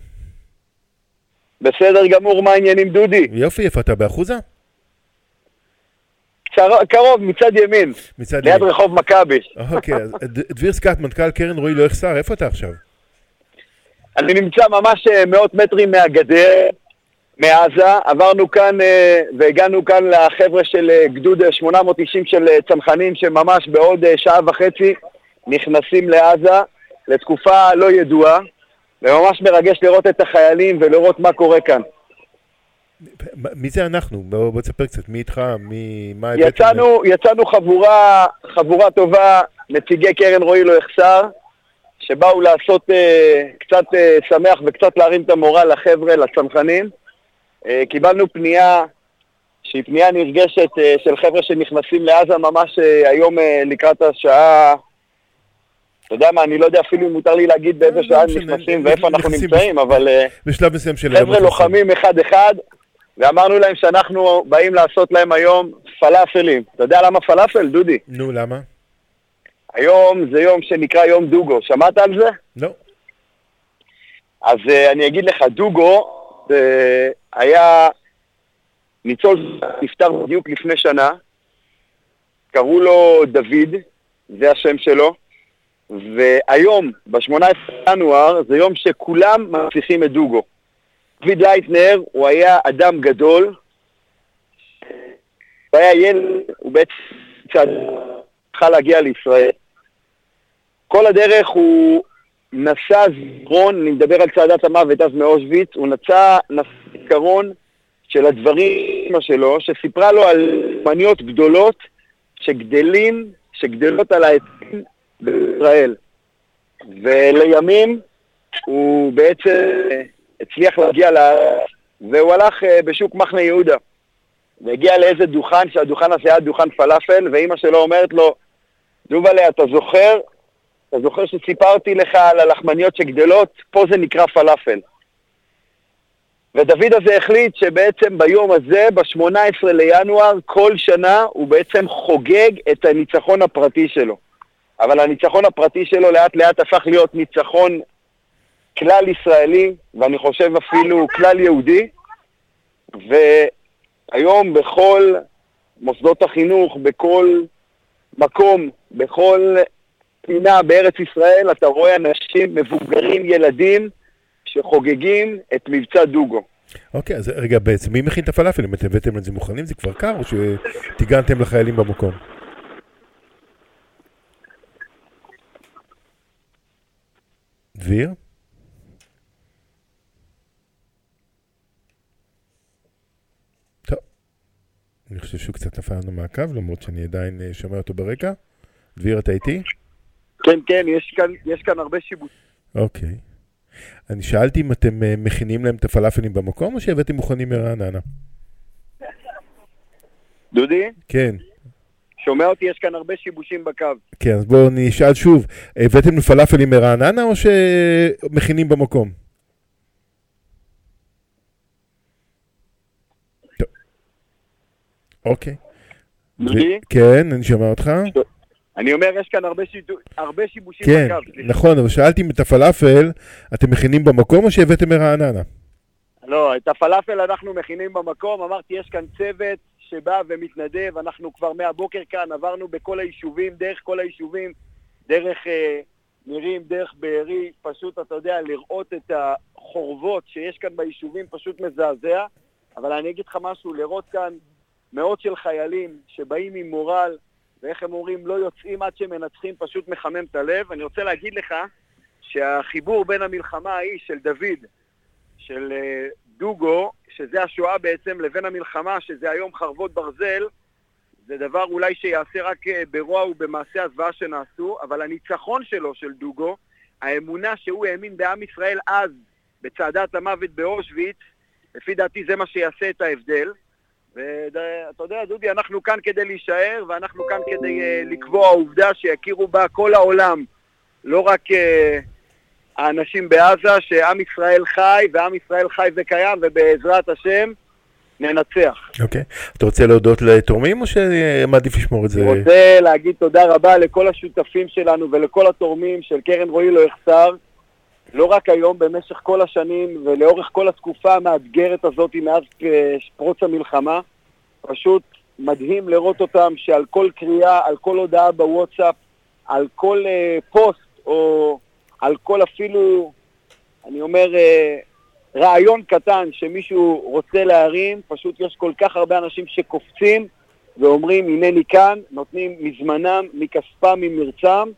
בסדר גמור, מה העניינים דודי? יופי, איפה אתה באחוזה? קר- קרוב, מצד ימין, מצד ליד ימין. רחוב מכבי. אוקיי, אז דביר סקאט, מנכ"ל קרן רועי לא יחסר, איפה אתה עכשיו? אני נמצא ממש אה, מאות מטרים מהגדר, מעזה, עברנו כאן אה, והגענו כאן לחבר'ה של אה, גדוד אה, 890 של צנחנים שממש בעוד שעה וחצי נכנסים לעזה לתקופה לא ידועה, וממש מרגש לראות את החיילים ולראות מה קורה כאן. מי זה אנחנו? בוא בוא תספר קצת, מי איתך? מי... מה הבאתם? יצאנו, יצאנו חבורה, חבורה טובה, נציגי קרן רועי לא יחסר, שבאו לעשות אה, קצת אה, שמח וקצת להרים את המורל לחבר'ה, לצנחנים. אה, קיבלנו פנייה שהיא פנייה נרגשת אה, של חבר'ה שנכנסים לעזה ממש אה, היום אה, לקראת השעה, אתה יודע מה, אני לא יודע אפילו אם מותר לי להגיד באיזה שעה הם נכנסים ואיפה אנחנו נמצאים, אבל אה, בשלב מסוים של. חבר'ה לוחמים אחד-אחד, ואמרנו להם שאנחנו באים לעשות להם היום פלאפלים. אתה יודע למה פלאפל, דודי? נו, למה? היום זה יום שנקרא יום דוגו, שמעת על זה? לא. אז uh, אני אגיד לך, דוגו uh, היה ניצול נפטר בדיוק לפני שנה, קראו לו דוד, זה השם שלו, והיום, ב-18 בינואר, זה יום שכולם מנציחים את דוגו. דוד לייטנר הוא היה אדם גדול, הוא היה ילד, הוא בעצם צריכה להגיע לישראל. כל הדרך הוא נשא זיכרון, אני מדבר על צעדת המוות אז מאושוויץ, הוא נשא זיכרון של הדברים שלו, שסיפרה לו על מניות גדולות שגדלים, שגדלות על העצים בישראל. ולימים הוא בעצם הצליח להגיע לארץ, והוא הלך אה, בשוק מחנה יהודה. והגיע לאיזה דוכן, שהדוכן הזה היה דוכן פלאפל, ואימא שלו אומרת לו, דובלה, אתה זוכר? אתה זוכר שסיפרתי לך על הלחמניות שגדלות? פה זה נקרא פלאפל. ודוד הזה החליט שבעצם ביום הזה, ב-18 לינואר, כל שנה הוא בעצם חוגג את הניצחון הפרטי שלו. אבל הניצחון הפרטי שלו לאט לאט הפך להיות ניצחון כלל ישראלי, ואני חושב אפילו כלל יהודי, והיום בכל מוסדות החינוך, בכל מקום, בכל פינה בארץ ישראל, אתה רואה אנשים, מבוגרים, ילדים, שחוגגים את מבצע דוגו. אוקיי, אז רגע, בעצם מי מכין את הפלאפלים? אתם הבאתם את זה מוכנים? זה כבר קר או שטיגנתם לחיילים במקום? דביר? טוב, אני חושב שהוא קצת נפל לנו מהקו, למרות שאני עדיין אה, שומע אותו ברקע. דביר, אתה איתי? כן, כן, יש כאן, יש כאן הרבה שיבוש. אוקיי. אני שאלתי אם אתם אה, מכינים להם את הפלאפלים במקום, או שהבאתם מוכנים מרעננה? דודי, כן. שומע אותי? יש כאן הרבה שיבושים בקו. כן, אז בואו נשאל שוב, הבאתם פלאפלים מרעננה או שמכינים במקום? אוקיי. דודי? כן, אני שומע אותך. אני אומר, יש כאן הרבה, שידו, הרבה שיבושים כן, בקו. סליחה. נכון, אבל שאלתי אם את הפלאפל אתם מכינים במקום או שהבאתם מרעננה? לא, את הפלאפל אנחנו מכינים במקום, אמרתי, יש כאן צוות שבא ומתנדב, אנחנו כבר מהבוקר כאן, עברנו בכל היישובים, דרך כל היישובים, דרך אה, נירים, דרך בארי, פשוט, אתה יודע, לראות את החורבות שיש כאן ביישובים פשוט מזעזע, אבל אני אגיד לך משהו, לראות כאן מאות של חיילים שבאים עם מורל, ואיך הם אומרים, לא יוצאים עד שמנצחים, פשוט מחמם את הלב. אני רוצה להגיד לך שהחיבור בין המלחמה ההיא של דוד, של אה, דוגו, שזה השואה בעצם, לבין המלחמה, שזה היום חרבות ברזל, זה דבר אולי שיעשה רק אה, ברוע ובמעשי הזוועה שנעשו, אבל הניצחון שלו, של דוגו, האמונה שהוא האמין בעם ישראל אז, בצעדת המוות באושוויץ, לפי דעתי זה מה שיעשה את ההבדל. ואתה יודע, דודי, אנחנו כאן כדי להישאר, ואנחנו כאן כדי uh, לקבוע עובדה שיכירו בה כל העולם, לא רק uh, האנשים בעזה, שעם ישראל חי, ועם ישראל חי וקיים, ובעזרת השם ננצח. אוקיי. אתה רוצה להודות לתורמים או שמעדיף לשמור את זה? אני רוצה להגיד תודה רבה לכל השותפים שלנו ולכל התורמים של קרן רועי לא יחסר. לא רק היום, במשך כל השנים ולאורך כל התקופה המאתגרת הזאת מאז אה, פרוץ המלחמה. פשוט מדהים לראות אותם שעל כל קריאה, על כל הודעה בוואטסאפ, על כל אה, פוסט או על כל אפילו, אני אומר, אה, רעיון קטן שמישהו רוצה להרים, פשוט יש כל כך הרבה אנשים שקופצים ואומרים הנני כאן, נותנים מזמנם, מכספם, ממרצם,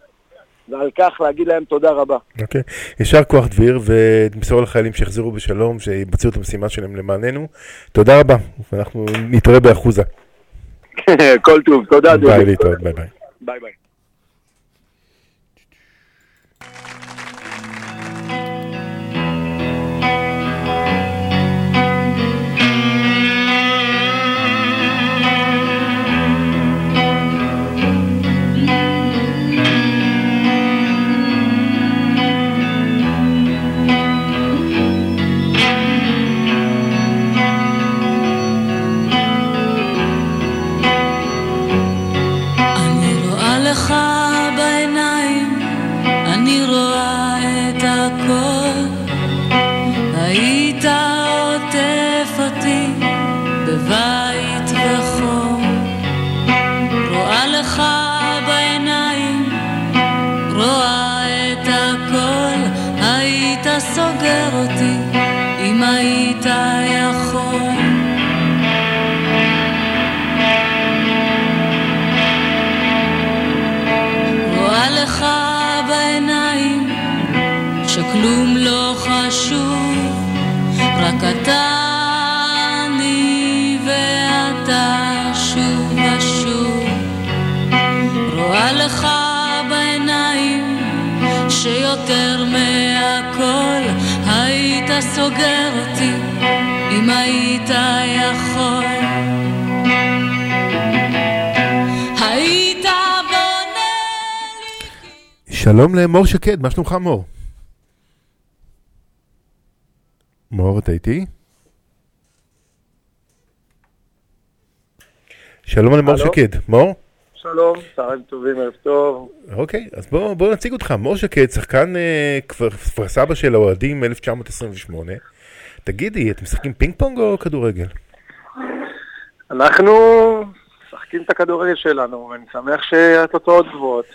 ועל כך להגיד להם תודה רבה. אוקיי. יישר כוח דביר, ונמסור לחיילים שיחזרו בשלום, שיבצעו את המשימה שלהם למעננו. תודה רבה, ואנחנו נתראה באחוזה. [LAUGHS] כל טוב, תודה דודו. ביי להתראות, ביי ביי. ביי ביי. היית סוגר אותי אם היית יכול. היית בונה שלום למור שקד, מה שלומך מור? מור, אתה איתי? שלום למור? שקד, מור? שלום, צהריים טובים, ערב טוב. אוקיי, אז בוא, בוא נציג אותך. מור שקד, שחקן אה, כפר כפר סבא של האוהדים 1928. תגידי, אתם משחקים פינג פונג או כדורגל? אנחנו משחקים את הכדורגל שלנו, ואני שמח שהתוצאות גבוהות.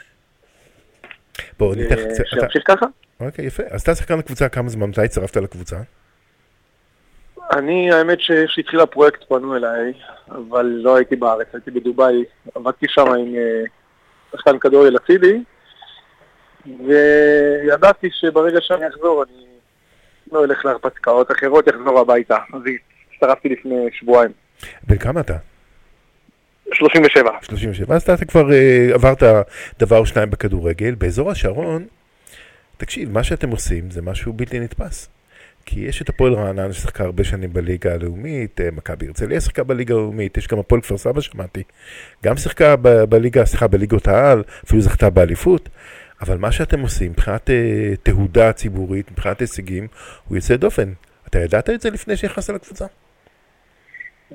בוא, אני אה, קצת... שימשיך ככה? אוקיי, יפה. אז אתה שחקן הקבוצה כמה זמן? מתי הצטרפת לקבוצה? אני, האמת שכשהתחיל הפרויקט פנו אליי, אבל לא הייתי בארץ, הייתי בדובאי, עבדתי שם עם אה, שחקן כדורגל אצילי, וידעתי שברגע שאני אחזור אני לא אלך להרפתקאות אחרות, אחזור הביתה. אז הצטרפתי לפני שבועיים. בן כמה אתה? 37. 37. אז אתה כבר אה, עברת דבר או שניים בכדורגל. באזור השרון, תקשיב, מה שאתם עושים זה משהו בלתי נתפס. כי יש את הפועל רעננה ששיחקה הרבה שנים בליגה הלאומית, אה, מכבי הרצליה שיחקה בליגה הלאומית, יש גם הפועל כפר סבא שמעתי. גם שיחקה בליגה, סליחה, בליגות העל, אפילו זכתה באליפות. אבל מה שאתם עושים מבחינת אה, תהודה ציבורית, מבחינת הישגים, הוא יוצא דופן. אתה ידעת את זה לפני שנכנסת לקבוצה?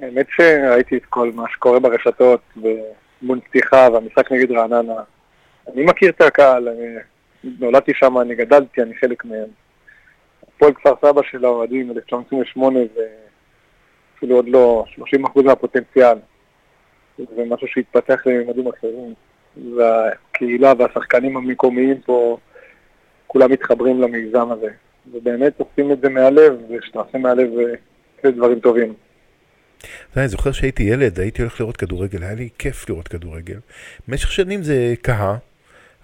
האמת שראיתי את כל מה שקורה ברשתות, ומול פתיחה והמשחק נגד רעננה. אני מכיר את הקהל, אני נולדתי שם, אני גדלתי, אני חלק מהם. הפועל כפר סבא של האוהדים, 1928, זה אפילו עוד לא 30% מהפוטנציאל. זה משהו שהתפתח לממדים אחרים. והקהילה והשחקנים המקומיים פה, כולם מתחברים למיזם הזה. ובאמת עושים את זה מהלב, וכשאתה עושה מהלב אה, זה דברים טובים. אני זוכר שהייתי ילד, הייתי הולך לראות כדורגל, היה לי כיף לראות כדורגל. במשך שנים זה קהה,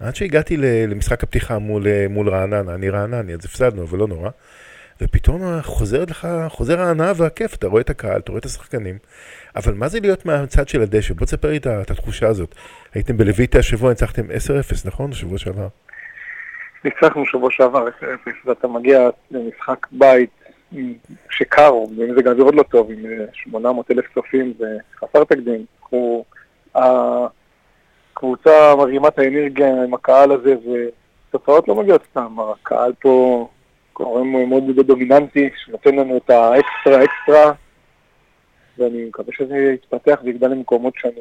עד שהגעתי למשחק הפתיחה מול, אה, מול רעננה, אני רענני, אז הפסדנו, אבל לא נורא. ופתאום חוזרת לך, חוזר ההנאה והכיף, אתה רואה את הקהל, אתה רואה את השחקנים. אבל מה זה להיות מהצד של הדשא? בוא תספר לי את התחושה הזאת. הייתם בלויטה השבוע, ניצחתם 10-0, נכון? שבוע שעבר. ניצחנו שבוע שעבר 0-0, ואתה מגיע למשחק בית שקר, במזג האוויר עוד לא טוב, עם אה, 800 אלף צופים, זה חסר תקדים. הוא, הקבוצה מרימה את האנרגיה עם הקהל הזה, ותוצאות לא מגיעות סתם. הקהל פה גורם מאוד דומיננטי, שנותן לנו את האקסטרה אקסטרה, ואני מקווה שזה יתפתח ויגדל למקומות שאני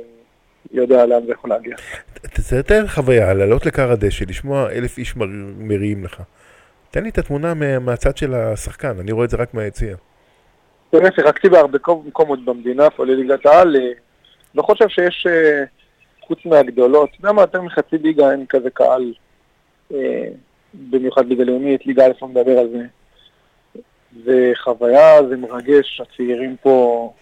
יודע לאן זה יכול להגיע. תתאר חוויה, לעלות לכר הדשא, לשמוע אלף איש מר- מריעים לך. תן לי את התמונה מה- מהצד של השחקן, אני רואה את זה רק מהיציע. באמת שיחקתי בהרבה מקומות במדינה, כולל ליגת העל, אה, לא חושב שיש, אה, חוץ מהגדולות, אתה יודע מה, יותר מחצי ליגה אין כזה קהל, אה, במיוחד ליגה לאומית, ליגה א' לא מדבר על זה. זה חוויה, זה מרגש, הצעירים פה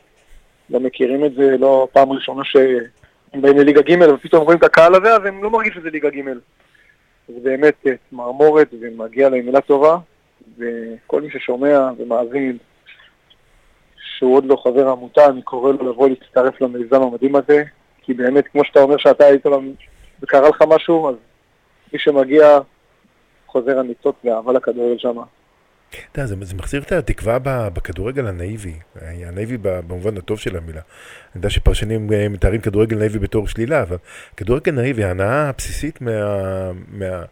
לא מכירים את זה, לא פעם ראשונה שהם באים לליגה ג' ופתאום רואים את הקהל הזה, אז הם לא מרגישים שזה ליגה ג'. זה באמת אה, צמרמורת ומגיע להם מילה טובה, וכל מי ששומע ומאזין שהוא עוד לא חבר עמותה, אני קורא לו לבוא להצטרף למיזם המדהים הזה, כי באמת, כמו שאתה אומר שאתה היית וקרה לך משהו, אז מי שמגיע חוזר הניצוץ ואהבה לכדורגל שם. אתה יודע, זה, זה מחזיר את התקווה בכדורגל הנאיבי, הנאיבי במובן הטוב של המילה. אני יודע שפרשנים אה, מתארים כדורגל נאיבי בתור שלילה, אבל כדורגל נאיבי, ההנאה הבסיסית מה, מה,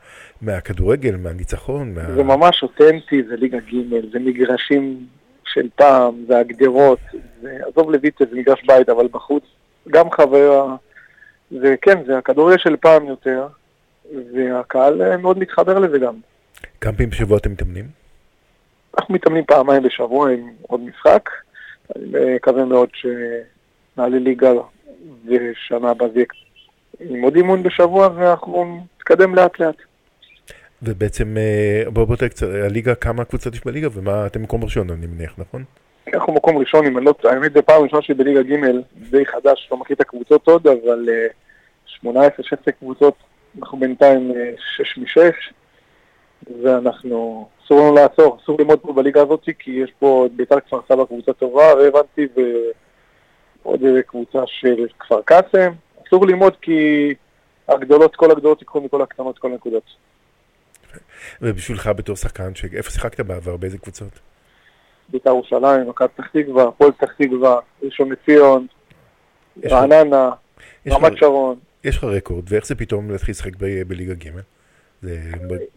מהכדורגל, מהניצחון, מה... זה ממש אותנטי, זה ליגה ג', זה מגרשים של פעם, זה הגדרות, זה, עזוב לויטה, זה מגרש בית, אבל בחוץ גם חוויה, זה כן, זה הכדורגל של פעם יותר, והקהל אה, מאוד מתחבר לזה גם. כמה פעמים בשבוע אתם מתאמנים? אנחנו מתאמנים פעמיים בשבוע עם עוד משחק, אני מקווה מאוד שנעלה ליגה ושנה הבאה זה יהיה עם עוד אימון בשבוע ואנחנו נתקדם לאט לאט. ובעצם, אה, בוא בוא קצת, הליגה, כמה קבוצות יש בליגה, ומה, אתם מקום ראשון, אני מניח, נכון? אנחנו מקום ראשון, אם אני לא האמת זה פעם ראשונה שלי בליגה ג', די חדש, לא מכיר את הקבוצות עוד, אבל אה, 18-16 קבוצות, אנחנו בינתיים 6 מ-6, ואנחנו, אסור לנו לעצור, אסור ללמוד פה בליגה הזאת, כי יש פה את בית"ר כפר סבא קבוצה טובה, והבנתי, ועוד איזה קבוצה של כפר קאסם, אסור ללמוד כי הגדולות, כל הגדולות ייקחו מכל הקטנות כל הנקודות. ובשבילך בתור שחקן, איפה שיחקת בעבר, באיזה קבוצות? בית"ר ירושלים, מכבי פתח תקווה, הפועל פתח תקווה, ראשון לציון, רעננה, רמת שרון. יש לך רקורד, ואיך זה פתאום להתחיל לשחק בליגה ג'? זה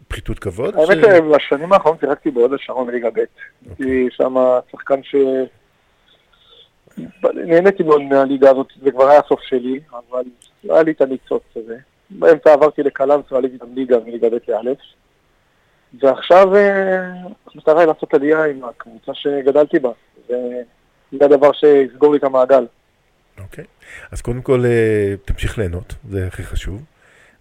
פחיתות כבוד? האמת שבשנים האחרונות שיחקתי בהוד השרון בליגה ב'. הייתי שם שחקן ש... נהניתי מאוד מהליגה הזאת, זה כבר היה הסוף שלי, אבל לא היה לי את הניצוץ הזה. באמצע עברתי לקלנסווה, עליתי גם ליגה מליגה ב' לא', ועכשיו אה, המטרה היא לעשות עלייה עם הקבוצה שגדלתי בה. זה זה הדבר שיסגור לי את המעגל. אוקיי. אז קודם כל, אה, תמשיך ליהנות, זה הכי חשוב.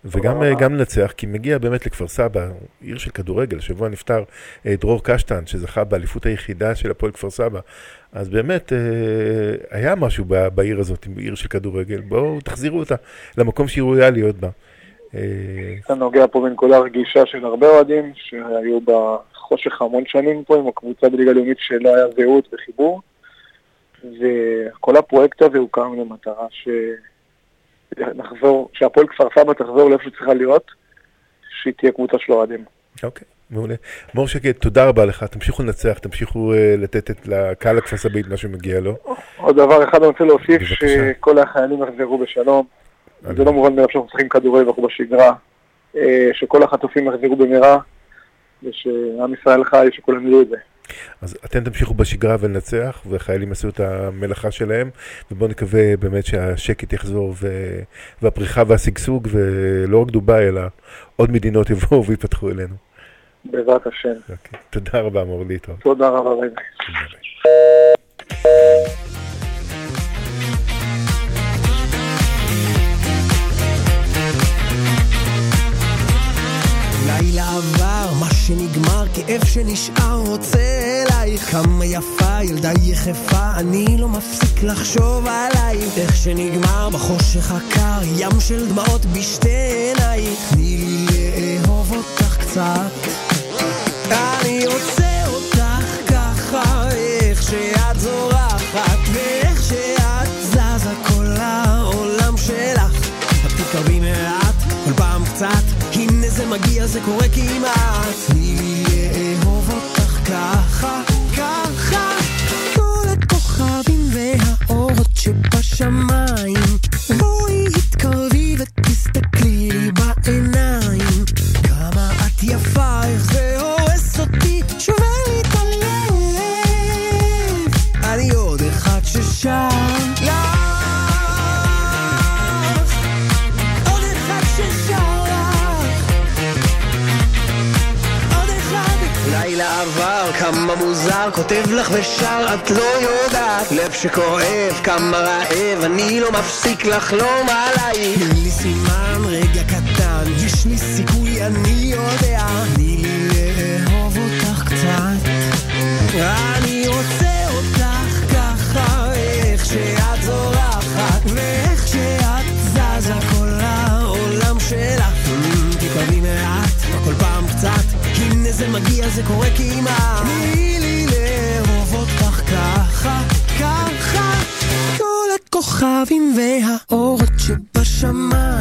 וגם אה, לנצח, כי מגיע באמת לכפר סבא, עיר של כדורגל, השבוע נפטר דרור קשטן, שזכה באליפות היחידה של הפועל כפר סבא. אז באמת, היה משהו בעיר הזאת, עיר של כדורגל. בואו תחזירו אותה למקום שהיא ראויה להיות בה. אה, אתה נוגע פה בנקודה רגישה של הרבה אוהדים שהיו בחושך המון שנים פה עם הקבוצה בליגה לאומית שלא היה זהות וחיבור וכל הפרויקט הזה הוקם למטרה שנחזור, שהפועל כפר סבא תחזור לאיפה שצריכה להיות, שהיא תהיה קבוצה של אוהדים. אוקיי, מעולה. מור שקד, תודה רבה לך, תמשיכו לנצח, תמשיכו אה, לתת את לקהל הכפר סבאית מה שמגיע לו. עוד דבר אחד אני רוצה להוסיף, שכל החיילים יחזרו בשלום. זה לא מובן מאליו שאנחנו משחקים כדורגל ואנחנו בשגרה. אה, שכל החטופים יחזרו במהרה, ושעם ישראל חי, שכולם ידעו את זה. אז אתם תמשיכו בשגרה ולנצח, וחיילים יעשו את המלאכה שלהם, ובואו נקווה באמת שהשקט יחזור, ו... והפריחה והשגשוג, ולא רק דובאי, אלא עוד מדינות יבואו ויפתחו אלינו. בעזרת השם. אוקיי. תודה רבה, מור להתראות. תודה רבה, רגע. לילה עבר, מה שנגמר, כאב שנשאר רוצה אלייך. כמה יפה, ילדה יחפה, אני לא מפסיק לחשוב עלייך. איך שנגמר בחושך הקר, ים של דמעות בשתי עינייך. תני לי לאהוב אותך קצת. אני רוצה זה קורה כמעט. תני לי לאהוב אותך ככה, ככה. כל הכוכבים והאורות שבשמיים. בואי התקרבי ותסתכלי לי בעיניים. כמה את יפה, איך זה הורס אותי, שובר לי את הלב. אני עוד אחד ששר עבר, כמה מוזר, כותב לך ושר, את לא יודעת. לב שכואב, כמה רעב, אני לא מפסיק לחלום עלייך. תני לי סימן, רגע קטן, יש לי סיכוי, אני יודע. תני לי לאהוב אותך קצת מגיע זה קורה כמעט. תני לי לאהוב אותך ככה ככה. כל הכוכבים והאורות שבשמיים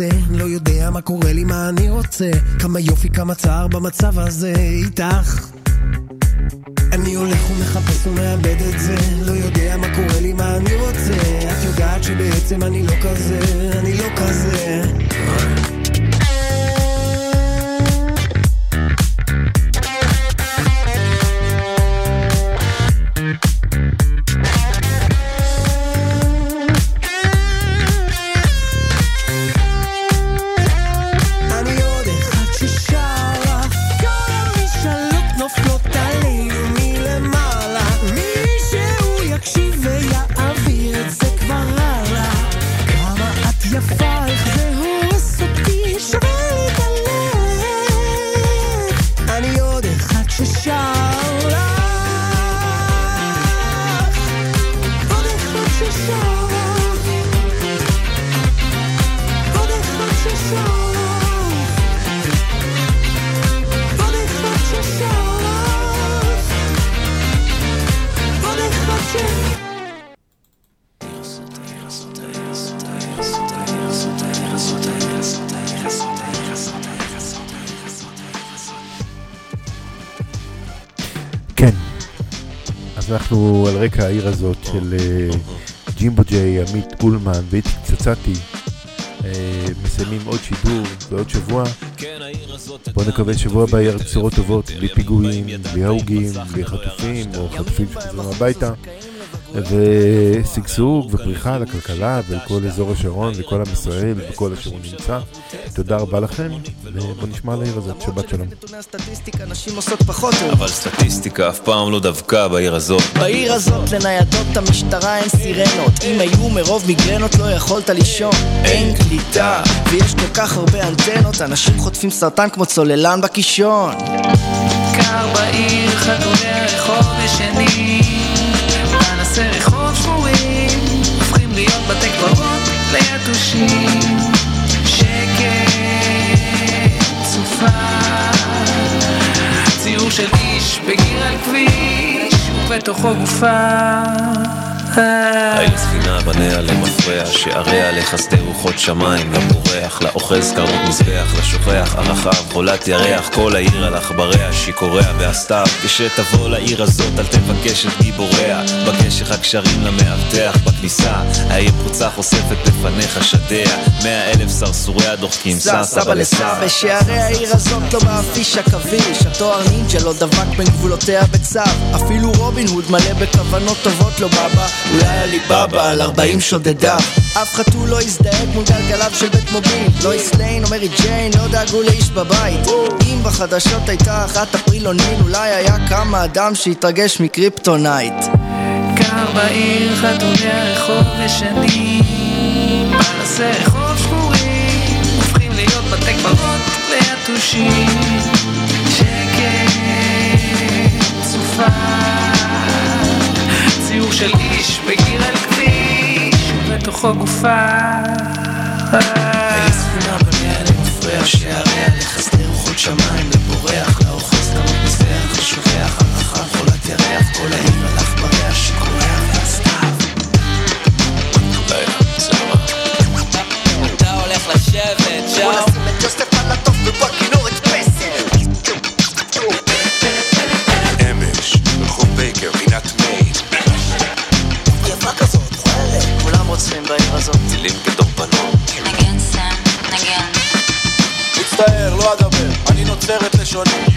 ומאבד את זה לא יודע מה קורה לי, מה אני רוצה. כמה יופי, כמה צער במצב הזה איתך. אני הולך ומחפש ומאבד את זה. לא יודע מה קורה לי, מה אני רוצה. את יודעת שבעצם אני לא כזה, אני לא כזה העיר הזאת של אה, ג'ימבו ג'יי, עמית אולמן ואיציק צצתי. אה, מסיימים עוד שידור בעוד שבוע. בואו נקווה שבוע הבא יהיה בשורות טובות, בלי פיגועים, בלי הרוגים, בלי חטופים או חטופים שחוזרים הביתה. ושגשוג ופריחה לכלכלה ולכל אזור השרון וכל עם ישראל וכל אשר הוא נמצא. תודה רבה לכם, ובואו נשמע על העיר הזאת, שבת שלום. אבל סטטיסטיקה אף פעם לא דבקה בעיר הזאת. בעיר הזאת לניידות המשטרה אין סירנות. אם היו מרוב מיגרנות לא יכולת לישון. אין קליטה ויש כל כך הרבה אנטנות. אנשים חוטפים סרטן כמו צוללן בקישון. קר בעיר, חתולי הרחוב ישנים כביש ובתוכו גופה העיר ספינה בניה למפרע, שעריה לחסדי רוחות שמיים, לבורח, לאוחז קרנות מזבח, לשוכח, הרחב, חולת ירח, כל העיר על עכבריה, שיכוריה והסתיו. כשתבוא לעיר הזאת אל תבקש את גיבוריה, בקש לך קשרים למאבטח בכניסה, העיר פרוצה חושפת בפניך שדיה, מאה אלף סרסוריה דוחקים, סע סבא לסבא. בשערי העיר הזאת לא מאפיש עכביש התואר נינג'ה לא דבק בין גבולותיה בצו. אפילו רובין הוד מלא בכוונות טובות לא בבא אולי עליבאבא על 40 שודדיו אף חתול לא הזדעק מול גלגליו של בית מוביל. לא איסליין או מרי ג'יין לא דאגו לאיש בבית. אם בחדשות הייתה אחת אפריל או נין אולי היה קם האדם שהתרגש מקריפטונייט. קר בעיר, חתולי הרחוב ישנים פנסי רחוב שבורים הופכים להיות בתי קברות ליתושים. שקט, סופה ציור של איש בגיר על כביש ובתוכו גופה. ספינה בניה למפרע שעריה לחסדי רוחות שמיים לבורח לאוחז מזבח לשובח הרחב חולת ירח כל העיר על עכבריה שקורע טילים כדורבנות. נגן סם, נגן. מצטער, לא אדבר, אני נוצרת לשוני